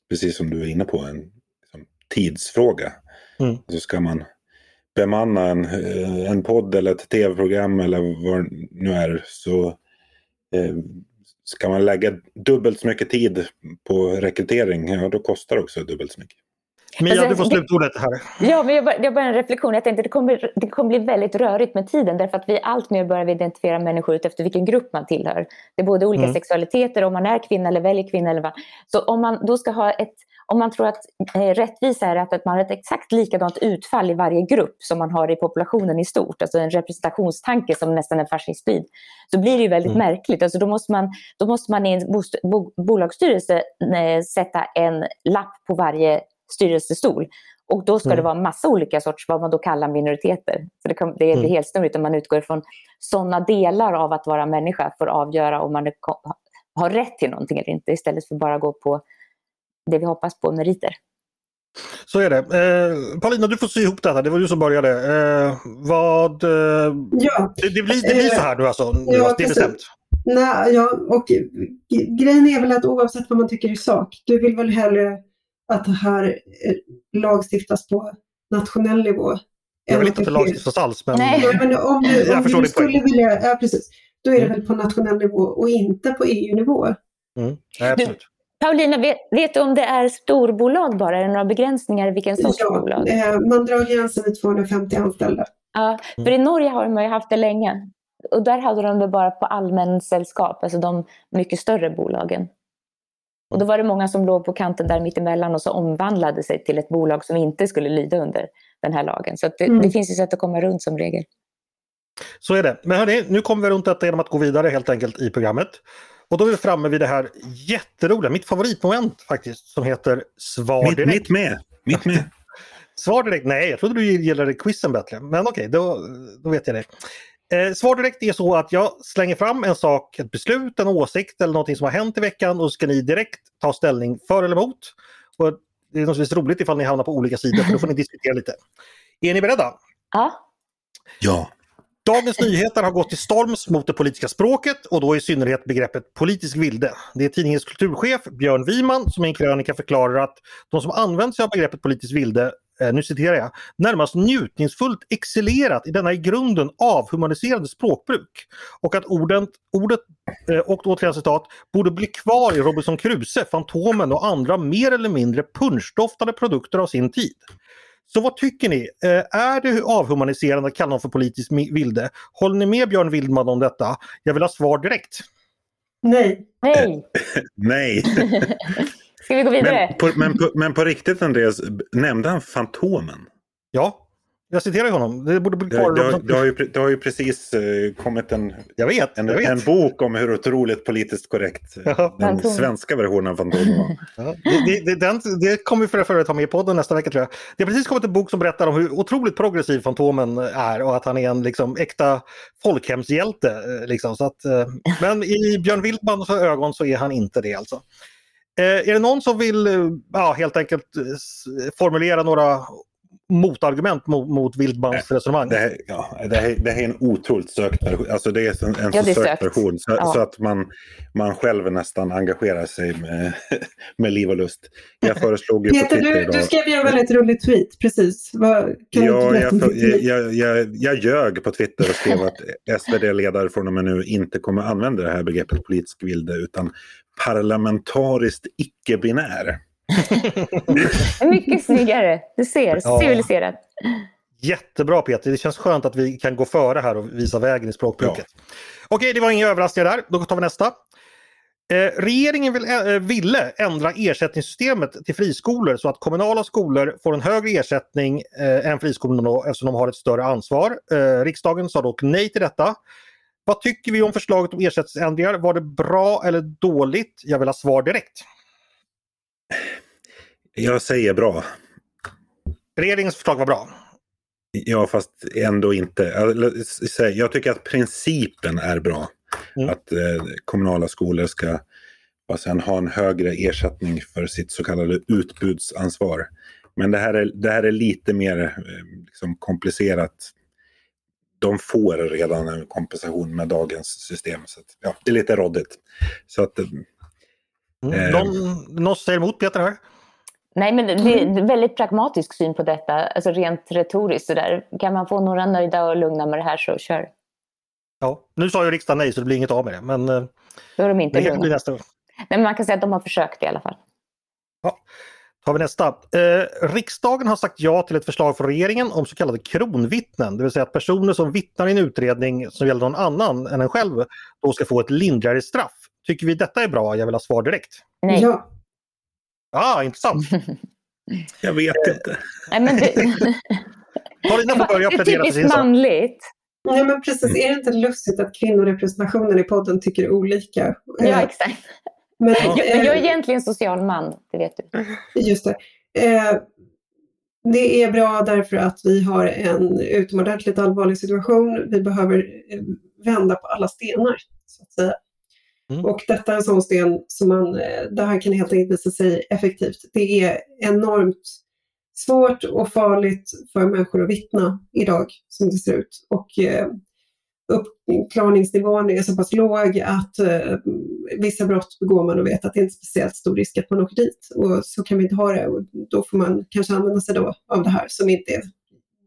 precis som du är inne på, en liksom, tidsfråga. Mm. Så ska man bemanna en, eh, en podd eller ett tv-program eller vad det nu är så eh, ska man lägga dubbelt så mycket tid på rekrytering, ja då kostar det också dubbelt så mycket. Mia, alltså, du får slutordet här. Ja, men jag bara, jag bara en reflektion. Jag tänkte att det kommer, det kommer bli väldigt rörigt med tiden därför att vi allt mer börjar identifiera människor ut efter vilken grupp man tillhör. Det är både olika mm. sexualiteter, om man är kvinna eller väljer kvinna eller vad. Så om man då ska ha ett om man tror att eh, rättvisa är att man har ett exakt likadant utfall i varje grupp som man har i populationen i stort, alltså en representationstanke som nästan är fascistoid, så blir det ju väldigt mm. märkligt. Alltså då, måste man, då måste man i en bo, bolagsstyrelse eh, sätta en lapp på varje styrelsestol. Och då ska mm. det vara massa olika sorts, vad man då kallar minoriteter. Så det, kan, det är mm. helt snurrigt om man utgår från sådana delar av att vara människa för att avgöra om man har rätt till någonting eller inte istället för bara gå på det vi hoppas på, meriter. Så är det. Eh, Paulina, du får sy ihop detta. Det var du som började. Eh, vad... Eh, ja. det, det, blir, det blir så här nu alltså? Nu, ja, det är bestämt? Nej, ja, och grejen är väl att oavsett vad man tycker i sak, du vill väl hellre att det här eh, lagstiftas på nationell nivå. Jag vill inte att det lagstiftas alls. Men... Nej. men om du, om du skulle vilja, ja precis, då är det mm. väl på nationell nivå och inte på EU-nivå. Mm. Ja. Du, Paulina, vet, vet, du om det är storbolag bara? Är det några begränsningar i vilken sorts ja, bolag? Eh, man drar gränsen vid 250 anställda. Ja, för i Norge har man ju haft det länge. Och där hade de det bara på allmänsällskap, alltså de mycket större bolagen. Och då var det många som låg på kanten där mittemellan och så omvandlade sig till ett bolag som inte skulle lyda under den här lagen. Så det, mm. det, finns ju sätt att komma runt som regel. Så är det. Men hörni, nu kommer vi runt detta genom att gå vidare helt enkelt i programmet. Och då är vi framme vid det här jätteroliga, mitt favoritmoment faktiskt, som heter Svar direkt. Mitt, mitt med! Mitt med. Svar direkt, nej jag trodde du gillade quizen bättre. Men okej, okay, då, då vet jag det. Eh, svar direkt är så att jag slänger fram en sak, ett beslut, en åsikt eller någonting som har hänt i veckan och så ska ni direkt ta ställning för eller emot. Och det är naturligtvis roligt ifall ni hamnar på olika sidor för då får ni diskutera lite. Är ni beredda? Ja. Ja. Dagens Nyheter har gått till storms mot det politiska språket och då i synnerhet begreppet politisk vilde. Det är tidningens kulturchef Björn Wiman som i en krönika förklarar att de som använt sig av begreppet politisk vilde nu citerar jag, närmast njutningsfullt excellerat i denna i grunden avhumaniserade språkbruk. Och att orden, ordet, eh, och återigen citat, borde bli kvar i Robinson Crusoe, Fantomen och andra mer eller mindre punschdoftade produkter av sin tid. Så vad tycker ni? Eh, är det avhumaniserande att kalla dem för politiskt vilde? Håller ni med Björn Wildman om detta? Jag vill ha svar direkt. Nej. Nej. Nej. Ska vi gå vidare? Men på, men på, men på riktigt Andreas, nämnde han Fantomen? Ja, jag citerar honom. Det borde bli kvar. Det, det, det, har, ju, det har ju precis uh, kommit en, jag vet, en, jag vet. en bok om hur otroligt politiskt korrekt uh, ja. den Fantom. svenska versionen av Fantomen var. Ja, det, den, det kommer vi för övrigt ha med i podden nästa vecka tror jag. Det har precis kommit en bok som berättar om hur otroligt progressiv Fantomen är och att han är en liksom, äkta folkhemshjälte. Eh, liksom. Så att, men i Björn Wildmans ögon så är han inte det alltså. Eh, är det någon som vill eh, ja, helt enkelt eh, formulera några motargument mot, mot Wildmans resonemang? Det här, ja, det, här, det här är en otroligt sökt version. Alltså det är en, en ja, så sökt version så, ja. så, att man, man själv nästan engagerar sig med, med liv och lust. Jag föreslog ju Peter, på du, du skrev ju en väldigt rolig tweet, precis. Kan ja, jag, jag, jag, jag ljög på Twitter och skrev att SvD-ledare från och med nu inte kommer använda det här begreppet politisk vilde utan parlamentariskt icke-binär. Mycket snyggare. Du ser, ja. civiliserat. Jättebra Peter, det känns skönt att vi kan gå före här och visa vägen i språkbruket. Ja. Okej, det var inga överraskningar där. Då tar vi nästa. Eh, regeringen vill, eh, ville ändra ersättningssystemet till friskolor så att kommunala skolor får en högre ersättning eh, än friskolorna då, eftersom de har ett större ansvar. Eh, riksdagen sa dock nej till detta. Vad tycker vi om förslaget om ersättningsändringar? Var det bra eller dåligt? Jag vill ha svar direkt. Jag säger bra. Regeringens förslag var bra. Ja, fast ändå inte. Jag tycker att principen är bra. Mm. Att eh, kommunala skolor ska och sen ha en högre ersättning för sitt så kallade utbudsansvar. Men det här är, det här är lite mer eh, liksom, komplicerat. De får redan en kompensation med dagens system. Så att, ja, det är lite råddigt. Så att, Mm. Eh. Någon, någon säger emot Peter här? Nej, men det är en väldigt pragmatisk syn på detta, alltså rent retoriskt. Så där. Kan man få några nöjda och lugna med det här så kör. Ja. Nu sa ju riksdagen nej så det blir inget av med det. Men eh, Då är de inte det lugna. nästa gång. Nej, men man kan säga att de har försökt i alla fall. Tar vi nästa. Eh, riksdagen har sagt ja till ett förslag från regeringen om så kallade kronvittnen. Det vill säga att personer som vittnar i en utredning som gäller någon annan än en själv då ska få ett lindrigare straff. Tycker vi detta är bra? Jag vill ha svar direkt. Nej. Ja, Ah, intressant. jag vet inte. Nej, men det, Paulina får börja det är plädera för sin typiskt sak. manligt. Nej, men precis. Är det inte lustigt att kvinnorepresentationen i podden tycker olika? Ja, Eh, exakt. Men, Jag, men jag är eh, egentligen social man, det vet du. Just det. Eh, det är bra därför att vi har en utomordentligt allvarlig situation. Vi behöver eh, vända på alla stenar, så att säga. Mm. Och detta är en sån sten som man, det här kan helt enkelt visa sig effektivt. Det är enormt svårt och farligt för människor att vittna idag, som det ser ut. Och eh, uppklarningsnivån är så pass låg att eh, vissa brott begår man och vet att det inte är speciellt stor risk att man åker dit. Och så kan vi inte ha det och då får man kanske använda sig då av det här som inte är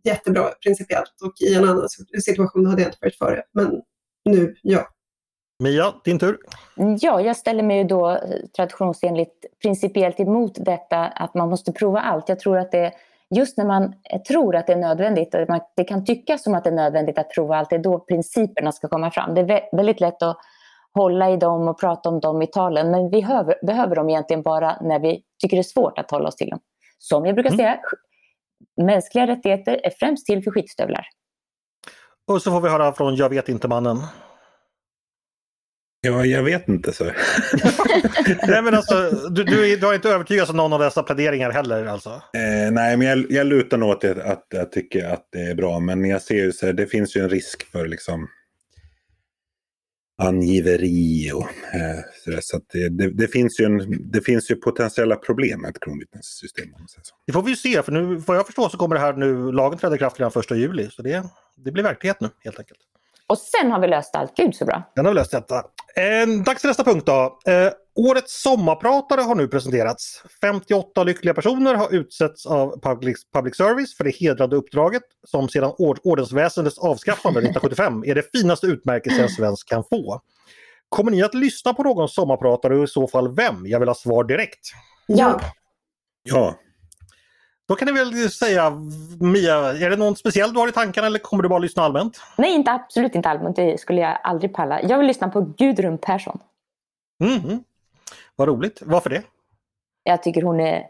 jättebra principiellt och i en annan situation hade jag inte varit för det. Men nu, ja. Mia, din tur. Ja, jag ställer mig ju då eh, traditionsenligt principiellt emot detta att man måste prova allt. Jag tror att det just när man eh, tror att det är nödvändigt, och man, det kan tyckas som att det är nödvändigt att prova allt, det är då principerna ska komma fram. Det är vä- väldigt lätt att hålla i dem och prata om dem i talen, men vi behöver, behöver dem egentligen bara när vi tycker det är svårt att hålla oss till dem. Som jag brukar Mm. säga, mänskliga rättigheter är främst till för skitstövlar. Och så får vi höra från Jag vet inte-mannen. Ja, jag vet inte så. Nej men alltså, du, du, du har inte övertygats av någon av dessa pläderingar heller alltså? Eh, nej, men jag, jag lutar nog åt det, att jag tycker att det är bra. Men jag ser ju så här, det finns ju en risk för liksom angiveri och eh, så, där, så att det, det, det, finns ju en, det finns ju potentiella problem med ett kronvittnessystem. Det får vi ju se för nu, vad jag förstår så kommer det här nu, lagen träda i kraft redan 1 juli. Så det, det blir verklighet nu helt enkelt. Och sen har vi löst allt. Gud så bra. Den har vi löst detta. Eh, dags för nästa punkt då. Eh, årets sommarpratare har nu presenterats. 58 lyckliga personer har utsetts av public, public service för det hedrande uppdraget som sedan ord, ordensväsendets avskaffande 1975 är det finaste utmärkelse en svensk kan få. Kommer ni att lyssna på någon sommarpratare och i så fall vem? Jag vill ha svar direkt. Ja. Ja, Då kan ni väl säga Mia, är det någon speciell du har i tankarna eller kommer du bara lyssna allmänt? Nej, inte, absolut inte allmänt. Det skulle jag aldrig palla. Jag vill lyssna på Gudrun Persson. Mhm. Vad roligt. Varför det? Jag tycker hon är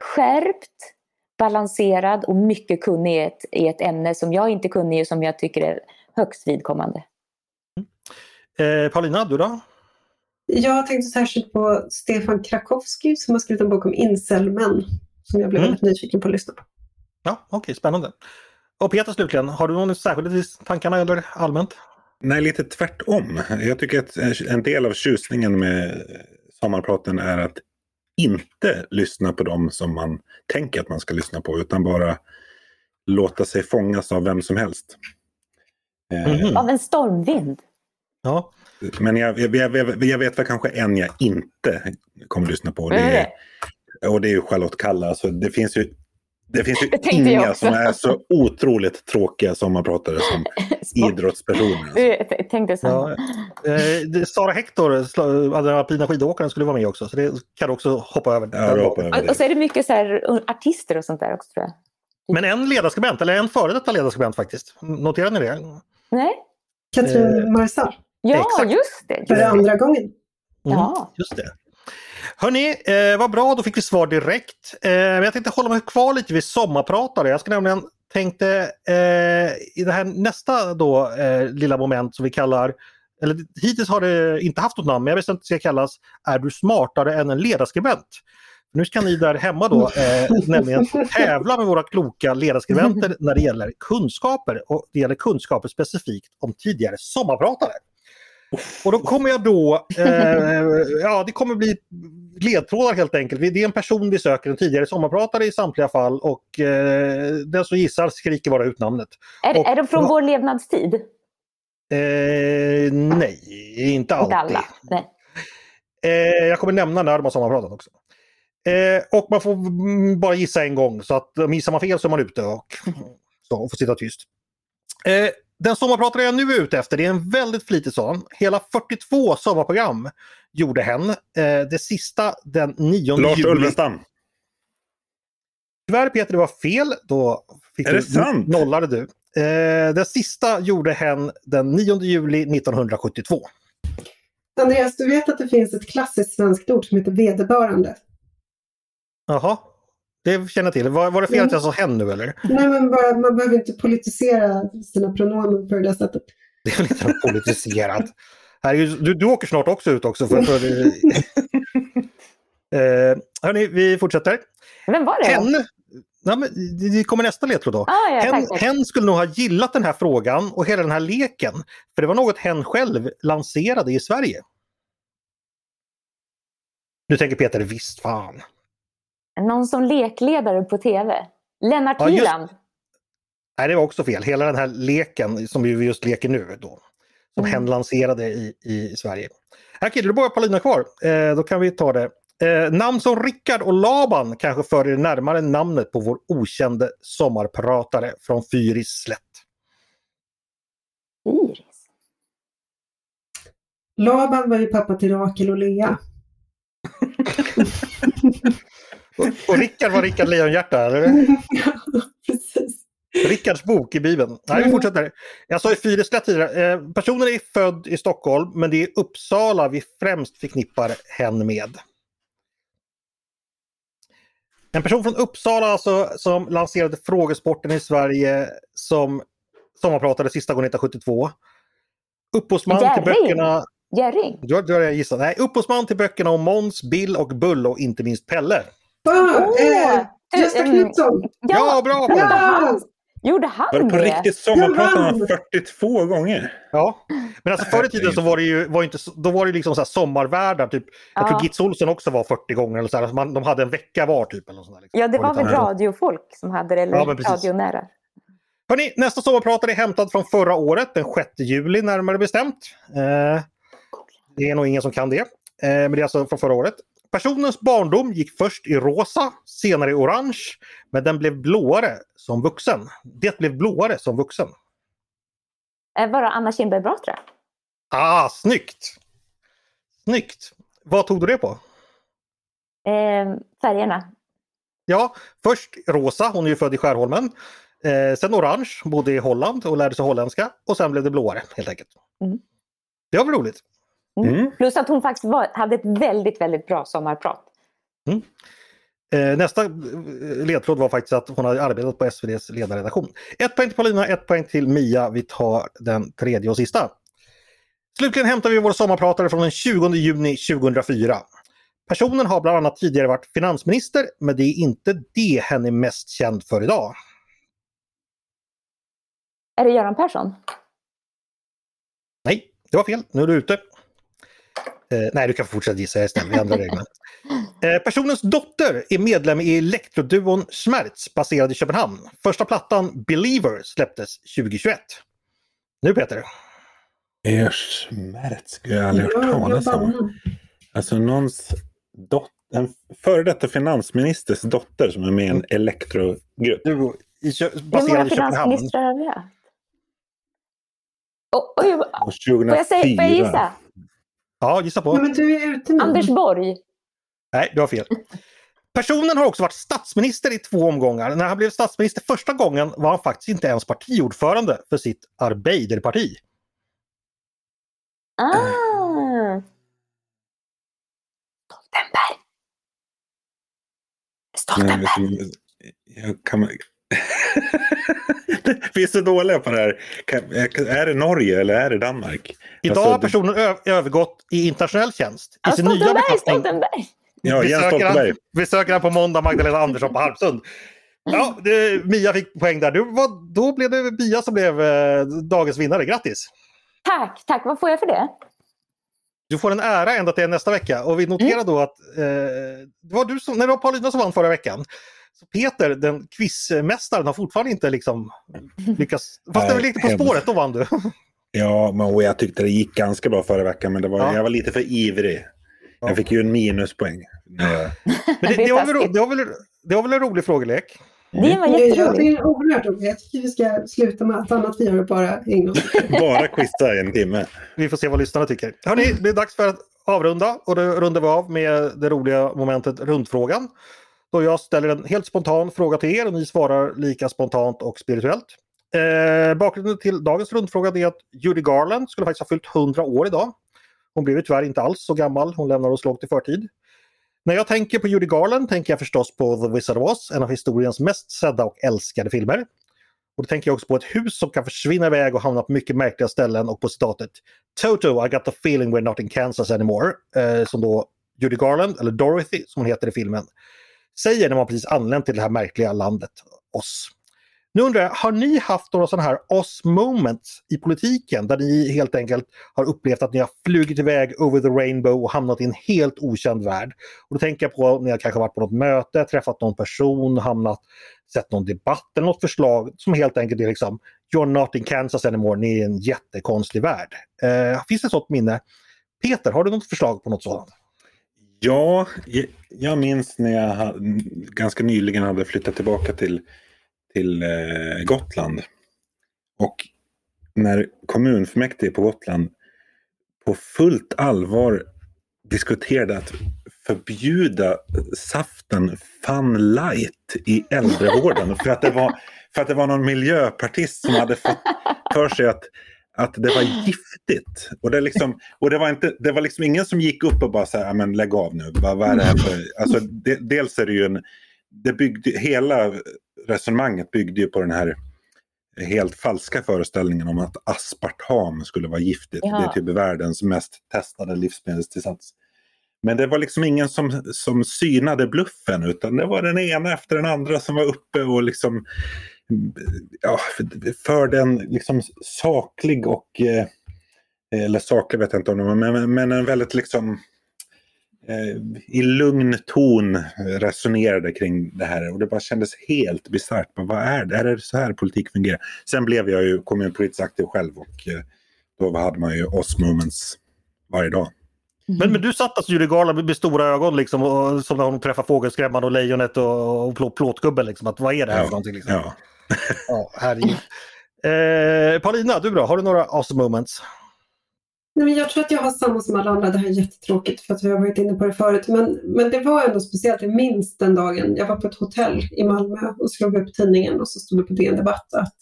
skärpt, balanserad och mycket kunnig i ett, i ett ämne som jag inte kunnig i och som jag tycker är högst vidkommande. Eh, Paulina, du då? Jag tänkte särskilt på Stefan Krakowski som har skrivit en bok om incelmän som jag blev Mm. väldigt nyfiken på att lyssna på. Ja, okej, spännande. Och Peter slutligen, har du någon särskild i tankarna eller allmänt? nej lite tvärtom. Jag tycker att en del av tjusningen med sommarpraten är att inte lyssna på dem som man tänker att man ska lyssna på utan bara låta sig fångas av vem som helst. Eh, Mhm. Av en stormvind. Ja. Men jag, jag, jag, jag vet väl kanske en jag inte kommer att lyssna på. Det, är är, och det är ju Charlotte Kalla. Så det finns ju, det finns ju Det inga som är så otroligt tråkiga sommarpratare som idrottspersoner. Alltså. Jag tänkte ja. samma. Eh, det- Sara Hector, den alpina skidåkaren, skulle vara med också. Så det kan du också hoppa över. Ja, över Och, och så är det mycket så här, artister och sånt där också tror jag. Men en ledarskribent, eller en före detta ledarskribent faktiskt. Noterar ni det? Nej? Katrin Eh, Marsall, Ja, Exakt. just det. för andra gången. Mm, Ja. Just det. Hörni, eh, vad bra, då fick vi svar direkt. Eh, men jag tänkte hålla mig kvar lite vid sommarpratare. Jag ska nämligen tänkte eh, i det här nästa då eh, lilla moment som vi kallar, eller hittills har det inte haft något namn, men jag vet inte det ska kallas, Är du smartare än en ledarskribent? Nu ska ni där hemma då eh, nämligen tävla med våra kloka ledarskribenter när det gäller kunskaper och det gäller kunskaper specifikt om tidigare sommarpratare. Och då kommer jag då, eh, ja det kommer bli ledtrådar helt enkelt. Det är en person vi söker, en tidigare sommarpratare i samtliga fall och eh, den som gissar skriker bara ut namnet. Är, Och- är de från vår levnadstid? Eh, nej, inte alltid. Inte alla. Nej. Eh, jag kommer nämna när de har sommarpratat också. Eh, och man får bara gissa en gång så att om gissar man fel så är man ute och, så, och får sitta tyst. Den sommarpratare jag nu är ute efter det är en väldigt flitig sån. Hela 42 sommarprogram gjorde hen. Eh, det sista den 9 Lars juli. Ulvenstam. Tyvärr Peter, det var fel. Då fick Är du, det sant? nollade du. Eh, den sista gjorde hen den 9 juli 1972. Andreas, du vet att det finns ett klassiskt svenskt ord som heter vederbörande? Jaha, det känner jag till. Var, var det fel att jag sa hen nu eller? Nej, men bara, man behöver inte politisera sina pronomen på det där sättet. Det är väl inte något politiserat. Herregud, du, du åker snart också ut också. För, för, eh, hörni, vi fortsätter. Vem var det? Hen, ja, men, det det kommer nästa ledtråd då. Ah, ja, Hen, tack, tack. hen skulle nog ha gillat den här frågan och hela den här leken. För det var något hen själv lanserade i Sverige. Nu tänker Peter, visst fan. Någon som lekledare på tv. Lennart Ja, just- Hyland. Nej, det var också fel. Hela den här leken som vi just leker nu då. Som Mm. hen lanserade i, i Sverige. Här Kid, det är bara Paulina kvar. Eh, då kan vi ta det. Eh, namn som Rickard och Laban kanske för er närmare namnet på vår okände sommarpratare från Fyris slätt. Iris. Laban var ju pappa till Rakel och Lea. Och, och Rickard var Rickard Lejonhjärta, eller? Ja, Precis. Rickards bok i Bibeln. Nej, vi fortsätter. Jag sa ju Fyrislätt tidigare. Eh, personen är född i Stockholm men det är Uppsala vi främst förknippar hen med. En person från Uppsala alltså, som lanserade frågesporten i Sverige som sommarpratade sista gången 1972. Upphovsman till böckerna... Jerring. Du du har jag gissat. Nej, upphovsman till böckerna om Måns, Bill och Bull och inte minst Pelle. Ah, Åh! eh, Gösta mm, Knutsson! Ja, bra! Gjorde Ja! han, gjorde han Var det på det? riktigt sommarpratarna 42 gånger? Ja, men alltså förr i tiden så var det ju, var inte, då var det liksom så här sommarvärdar. Typ, jag Ja. tror Gitz Olsen också var 40 gånger. Eller så här. Alltså man, de hade en vecka var typ. Eller sånt där, liksom. Ja, det var väl annat. radiofolk som hade det, eller Ja, radionära. Hörrni, nästa sommarpratare är hämtad från förra året, den 6 juli närmare bestämt. Eh, det är nog ingen som kan det. Eh, men det är alltså från förra året. Personens barndom gick först i rosa, senare i orange, men den blev blåare som vuxen. Det blev blåare som vuxen. Eh, Var det Anna Kinberg Batra? Ah, snyggt! Snyggt! Vad tog du det på? Eh, färgerna. Ja, först rosa, hon är ju född i Skärholmen. Eh, sen orange, bodde i Holland och lärde sig holländska. Och sen blev det blåare helt enkelt. Mm. Det var väl roligt. Mm. Plus att hon faktiskt var, hade ett väldigt, väldigt bra sommarprat. Eh, nästa eh, ledtråd var faktiskt att hon hade arbetat på SVDs ledarredaktion. Ett poäng till Paulina, ett poäng till Mia. Vi tar den tredje och sista. Slutligen hämtar vi vår sommarpratare från den 20 juni 2004. Personen har bland annat tidigare varit finansminister, men det är inte det hen är mest känd för idag. Är det Göran Persson? Nej, det var fel. Nu är du ute. Eh, nej, du kan fortsätta gissa. Jag. Vi ändrar reglerna. Eh, personens dotter är medlem i elektroduon Schmerz baserad i Köpenhamn. Första plattan Believer släpptes 2021. Nu Peter. Mertz skulle jag aldrig hört talas om. Alltså någons dot- en före detta finansministers dotter som är med i en elektrogrupp. Du, i, Kö- Hur många baserad i Köpenhamn. finansministrar har vi haft? Oh, oj, Och får, jag säga, får jag 2004. gissa? Ja, gissa på. Men du är ute nu. Anders Borg. Nej, du har fel. Personen har också varit statsminister i två omgångar. När han blev statsminister första gången var han faktiskt inte ens partiordförande för sitt Arbeiderparti. Ah. Stoltenberg. Nej, Stoltenberg. du, jag kan... Vi är så dåliga på det här. Kan- Är det Norge eller är det Danmark? Idag Alltså, har det- personen ö- övergått i internationell tjänst. I sin nya befattning. Ja, Jens besöker han, Stoltenberg. besöker han på måndag Magdalena Andersson på Harpsund. Ja, det, Mia fick poäng där. Du, vad, då blev det Mia som blev eh, dagens vinnare. Grattis! Tack, tack. Vad får jag för det? Du får en ära ända till nästa vecka och vi noterar mm. då att eh, det var du som, när det var Paulina som vann förra veckan. Så Peter, den quizmästaren, har fortfarande inte liksom lyckats... Fast det var lite På spåret, då vann du. Ja, men jag tyckte det gick ganska bra förra veckan men det var, ja. jag var lite för ivrig. Jag fick ju en minuspoäng. Men det, det, var väl, det, var väl, det var väl en rolig frågelek? Det var jätteroligt. Ja, det är oerhört roligt. Jag tycker vi ska sluta med allt annat vi gör och bara ägna oss Bara quizza en timme. Vi får se vad lyssnarna tycker. Hörni, det är dags för att avrunda och då rundar vi av med det roliga momentet rundfrågan. Då jag ställer en helt spontan fråga till er och ni svarar lika spontant och spirituellt. Eh, bakgrunden till dagens rundfråga är att Judy Garland skulle faktiskt ha fyllt 100 år idag. Hon blev tyvärr inte alls så gammal, hon lämnade oss långt i förtid. När jag tänker på Judy Garland tänker jag förstås på The Wizard of Oz, en av historiens mest sedda och älskade filmer. Och då tänker jag också på ett hus som kan försvinna iväg och hamna på mycket märkliga ställen och på citatet Toto, I got the feeling we're not in Kansas anymore. Eh, som då Judy Garland, eller Dorothy som hon heter i filmen, säger när man precis anlänt till det här märkliga landet, oss. Nu undrar jag, har ni haft några sådana här oss moments i politiken där ni helt enkelt har upplevt att ni har flugit iväg over the rainbow och hamnat i en helt okänd värld? Och då tänker jag på om ni har kanske varit på något möte, träffat någon person, hamnat, sett någon debatt eller något förslag som helt enkelt är liksom You're not in Kansas anymore, ni är i en jättekonstig värld. Eh, finns det ett sådant minne? Peter, har du något förslag på något sådant? Ja, jag minns när jag ganska nyligen hade flyttat tillbaka till till eh, Gotland. Och när kommunfullmäktige på Gotland på fullt allvar diskuterade att förbjuda saften Fun Light i äldrevården. för, att det var, för att det var någon miljöpartist som hade fått för sig att, att det var giftigt. Och det, liksom, och det, var, inte, det var liksom ingen som gick upp och bara så här, men lägg av nu, vad, vad är det här för... Alltså, de, dels är det ju en... Det byggde, hela resonemanget byggde ju på den här helt falska föreställningen om att aspartam skulle vara giftigt. Ja. Det är typ världens mest testade livsmedelstillsats. Men det var liksom ingen som, som synade bluffen utan det var den ena efter den andra som var uppe och liksom ja, förde en liksom saklig och eh, eller saklig vet jag inte om det var, men, men en väldigt liksom Eh, i lugn ton resonerade kring det här och det bara kändes helt bisarrt. Vad är det? Är det så här politik fungerar? Sen blev jag ju kommunpolitiskt aktiv själv och eh, då hade man ju oss moments varje dag. Mm. Men, men du satt alltså Judy Garland med stora ögon liksom, och, som när hon träffar Fågelskrämman och Lejonet och, och plå, Plåtgubben. Liksom, att, vad är det här ja. för någonting? Liksom? Ja. Ja, herregud. Eh, Paulina, du då? Har du några awesome moments? Nej, men jag tror att jag har samma som alla andra. Det här är jättetråkigt för att vi har varit inne på det förut. Men, men det var ändå speciellt. Jag minns den dagen. Jag var på ett hotell i Malmö och slog upp tidningen och så stod det på DN Debatt att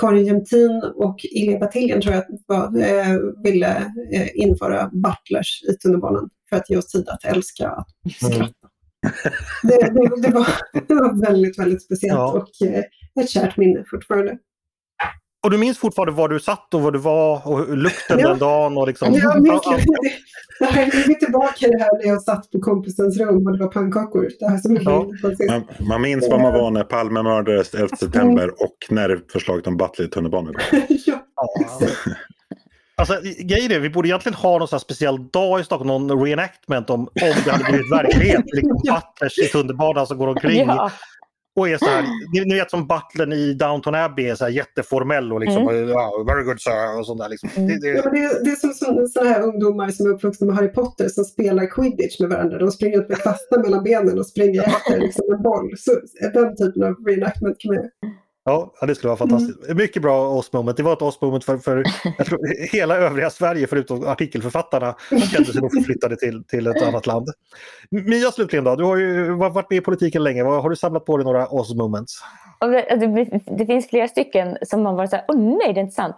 Karin Jämtin och Ilja Batiljen tror jag var, eh, ville eh, införa butlers i tunnelbanan för att ge oss tid att älska att skratta. Mm. Det, det, det, var, det var väldigt, väldigt speciellt ja. och eh, ett kärt minne fortfarande. Och du minns fortfarande var du satt och var du var och lukten ja. den dagen? Och liksom... Jag minns är tillbaka i det här när jag satt på kompisens rum och det var pannkakor. Det här som ja. man, man minns var man var när Palme mördades 11 september och när förslaget om Butler i tunnelbanan kom. ja. Alltså, grejen är, vi borde egentligen ha någon speciell dag i Stockholm, någon reenactment om, om det hade blivit verklighet. Liksom butlers i tunnelbanan som går omkring. Ja och är så här, ni, ni, vet som butlern i Downton Abbey är så här jätteformell och liksom mm. oh, very good sir och sånt där. Liksom. Mm. Det, det... Ja, det, är, det är som sådana här ungdomar som är uppvuxna med Harry Potter som spelar quidditch med varandra. De springer ut med kvastar mellan benen och springer efter liksom, en boll. Så, den typen av reenactment kan man Ja, det skulle vara fantastiskt. Mm. Mycket bra Oss-moment. Det var ett Oss-moment för, för jag tror, hela övriga Sverige förutom artikelförfattarna kände sig då förflyttade till, till ett annat land. Mia slutligen då, du har ju varit med i politiken länge. Har du samlat på dig några Oss-moments? Det, det, finns flera stycken som man varit så här, åh nej det är inte sant.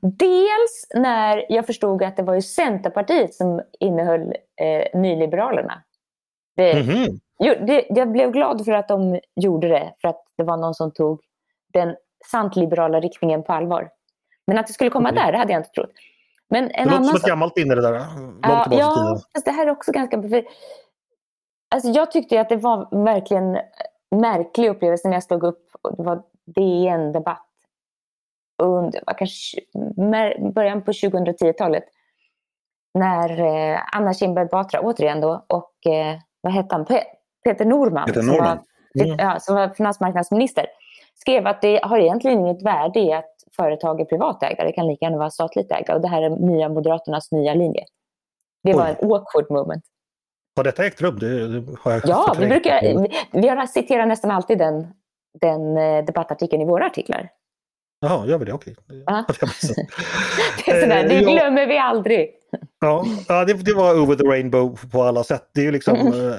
Dels när jag förstod att det var ju Centerpartiet som innehöll eh, nyliberalerna. Det, mm -hmm. jo, det, jag blev glad för att de gjorde det, för att det var någon som tog den sant liberala riktningen på allvar. Men att det skulle komma mm. där, det hade jag inte trott. Men en det låter som ett gammalt minne det där. Långt ja, ja fast det här är också ganska... För, alltså jag tyckte att det var verkligen märklig upplevelse när jag slog upp, det var DN-debatt under kanske början på 2010-talet. när eh, Anna Kinberg Batra, återigen då, och eh, vad hette han? Pe Peter Norman, Peter Som, Norman. var, Mm. ja, som var finansmarknadsminister, skrev att det har egentligen inget värde i att företag är privatägda. Det kan lika gärna vara statligt ägda. Och det här är nya Moderaternas nya linje. Det var Oj. en awkward moment. Har detta ägt rum? Det, det har jag Ja, vi, brukar, vi, vi har citerar nästan alltid den, den eh, debattartikeln i våra artiklar. Jaha, gör vi det? Okej. Ja. Det var så. Det, är sådär, Eh, det glömmer vi aldrig. Ja, ja det, det var over the rainbow på alla sätt. Det är ju liksom... Mm.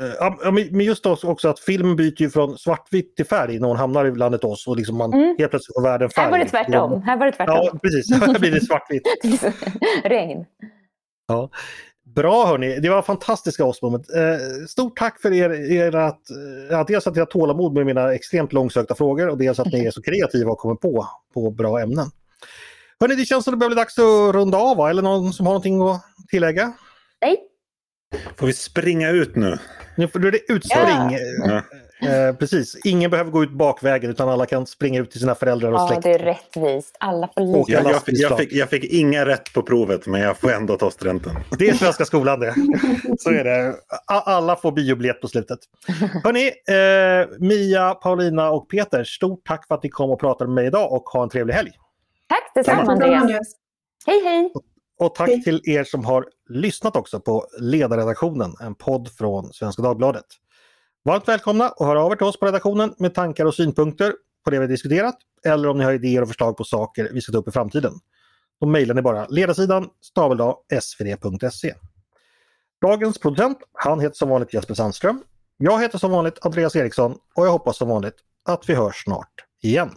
Eh, ja, men just också att film byter ju från svartvitt till färg när hon hamnar i landet oss och liksom man Mm. helt plötsligt får världen färg. Här var det tvärtom. Här var det tvärtom. Ja, precis. Här blir det svartvitt. Regn. Bra hörni, det var fantastiska Osmond. Eh, stort tack för er, er att, eh, dels att ni har tålamod med mina extremt långsökta frågor och dels att ni är så kreativa och kommer på, på bra ämnen. Hörni, det känns som det börjar bli dags att runda av va? Eller någon som har någonting att tillägga? Nej, Får vi springa ut nu? Nu får du det utspring. Ja. Eh, precis, ingen behöver gå ut bakvägen utan alla kan springa ut till sina föräldrar och ja, släkt. det är rättvist. Alla får lika. Jag, jag, fick, jag, fick, jag fick inga rätt på provet men jag får ändå ta studenten. Det är Svenska skolan det. Så är det. Alla får biobiljett på slutet. Hörni, eh, Mia, Paulina och Peter, stort tack för att ni kom och pratade med mig idag och ha en trevlig helg. Tack detsamma. Andreas. Hej hej! Och tack Hej. till er som har lyssnat också på Ledarredaktionen, en podd från Svenska Dagbladet. Varmt välkomna att höra av er till oss på redaktionen med tankar och synpunkter på det vi har diskuterat eller om ni har idéer och förslag på saker vi ska ta upp i framtiden. Då mejlar ni bara ledarsidan snabel-a svd.se. Dagens producent, han heter som vanligt Jesper Sandström. Jag heter som vanligt Andreas Eriksson och jag hoppas som vanligt att vi hörs snart igen.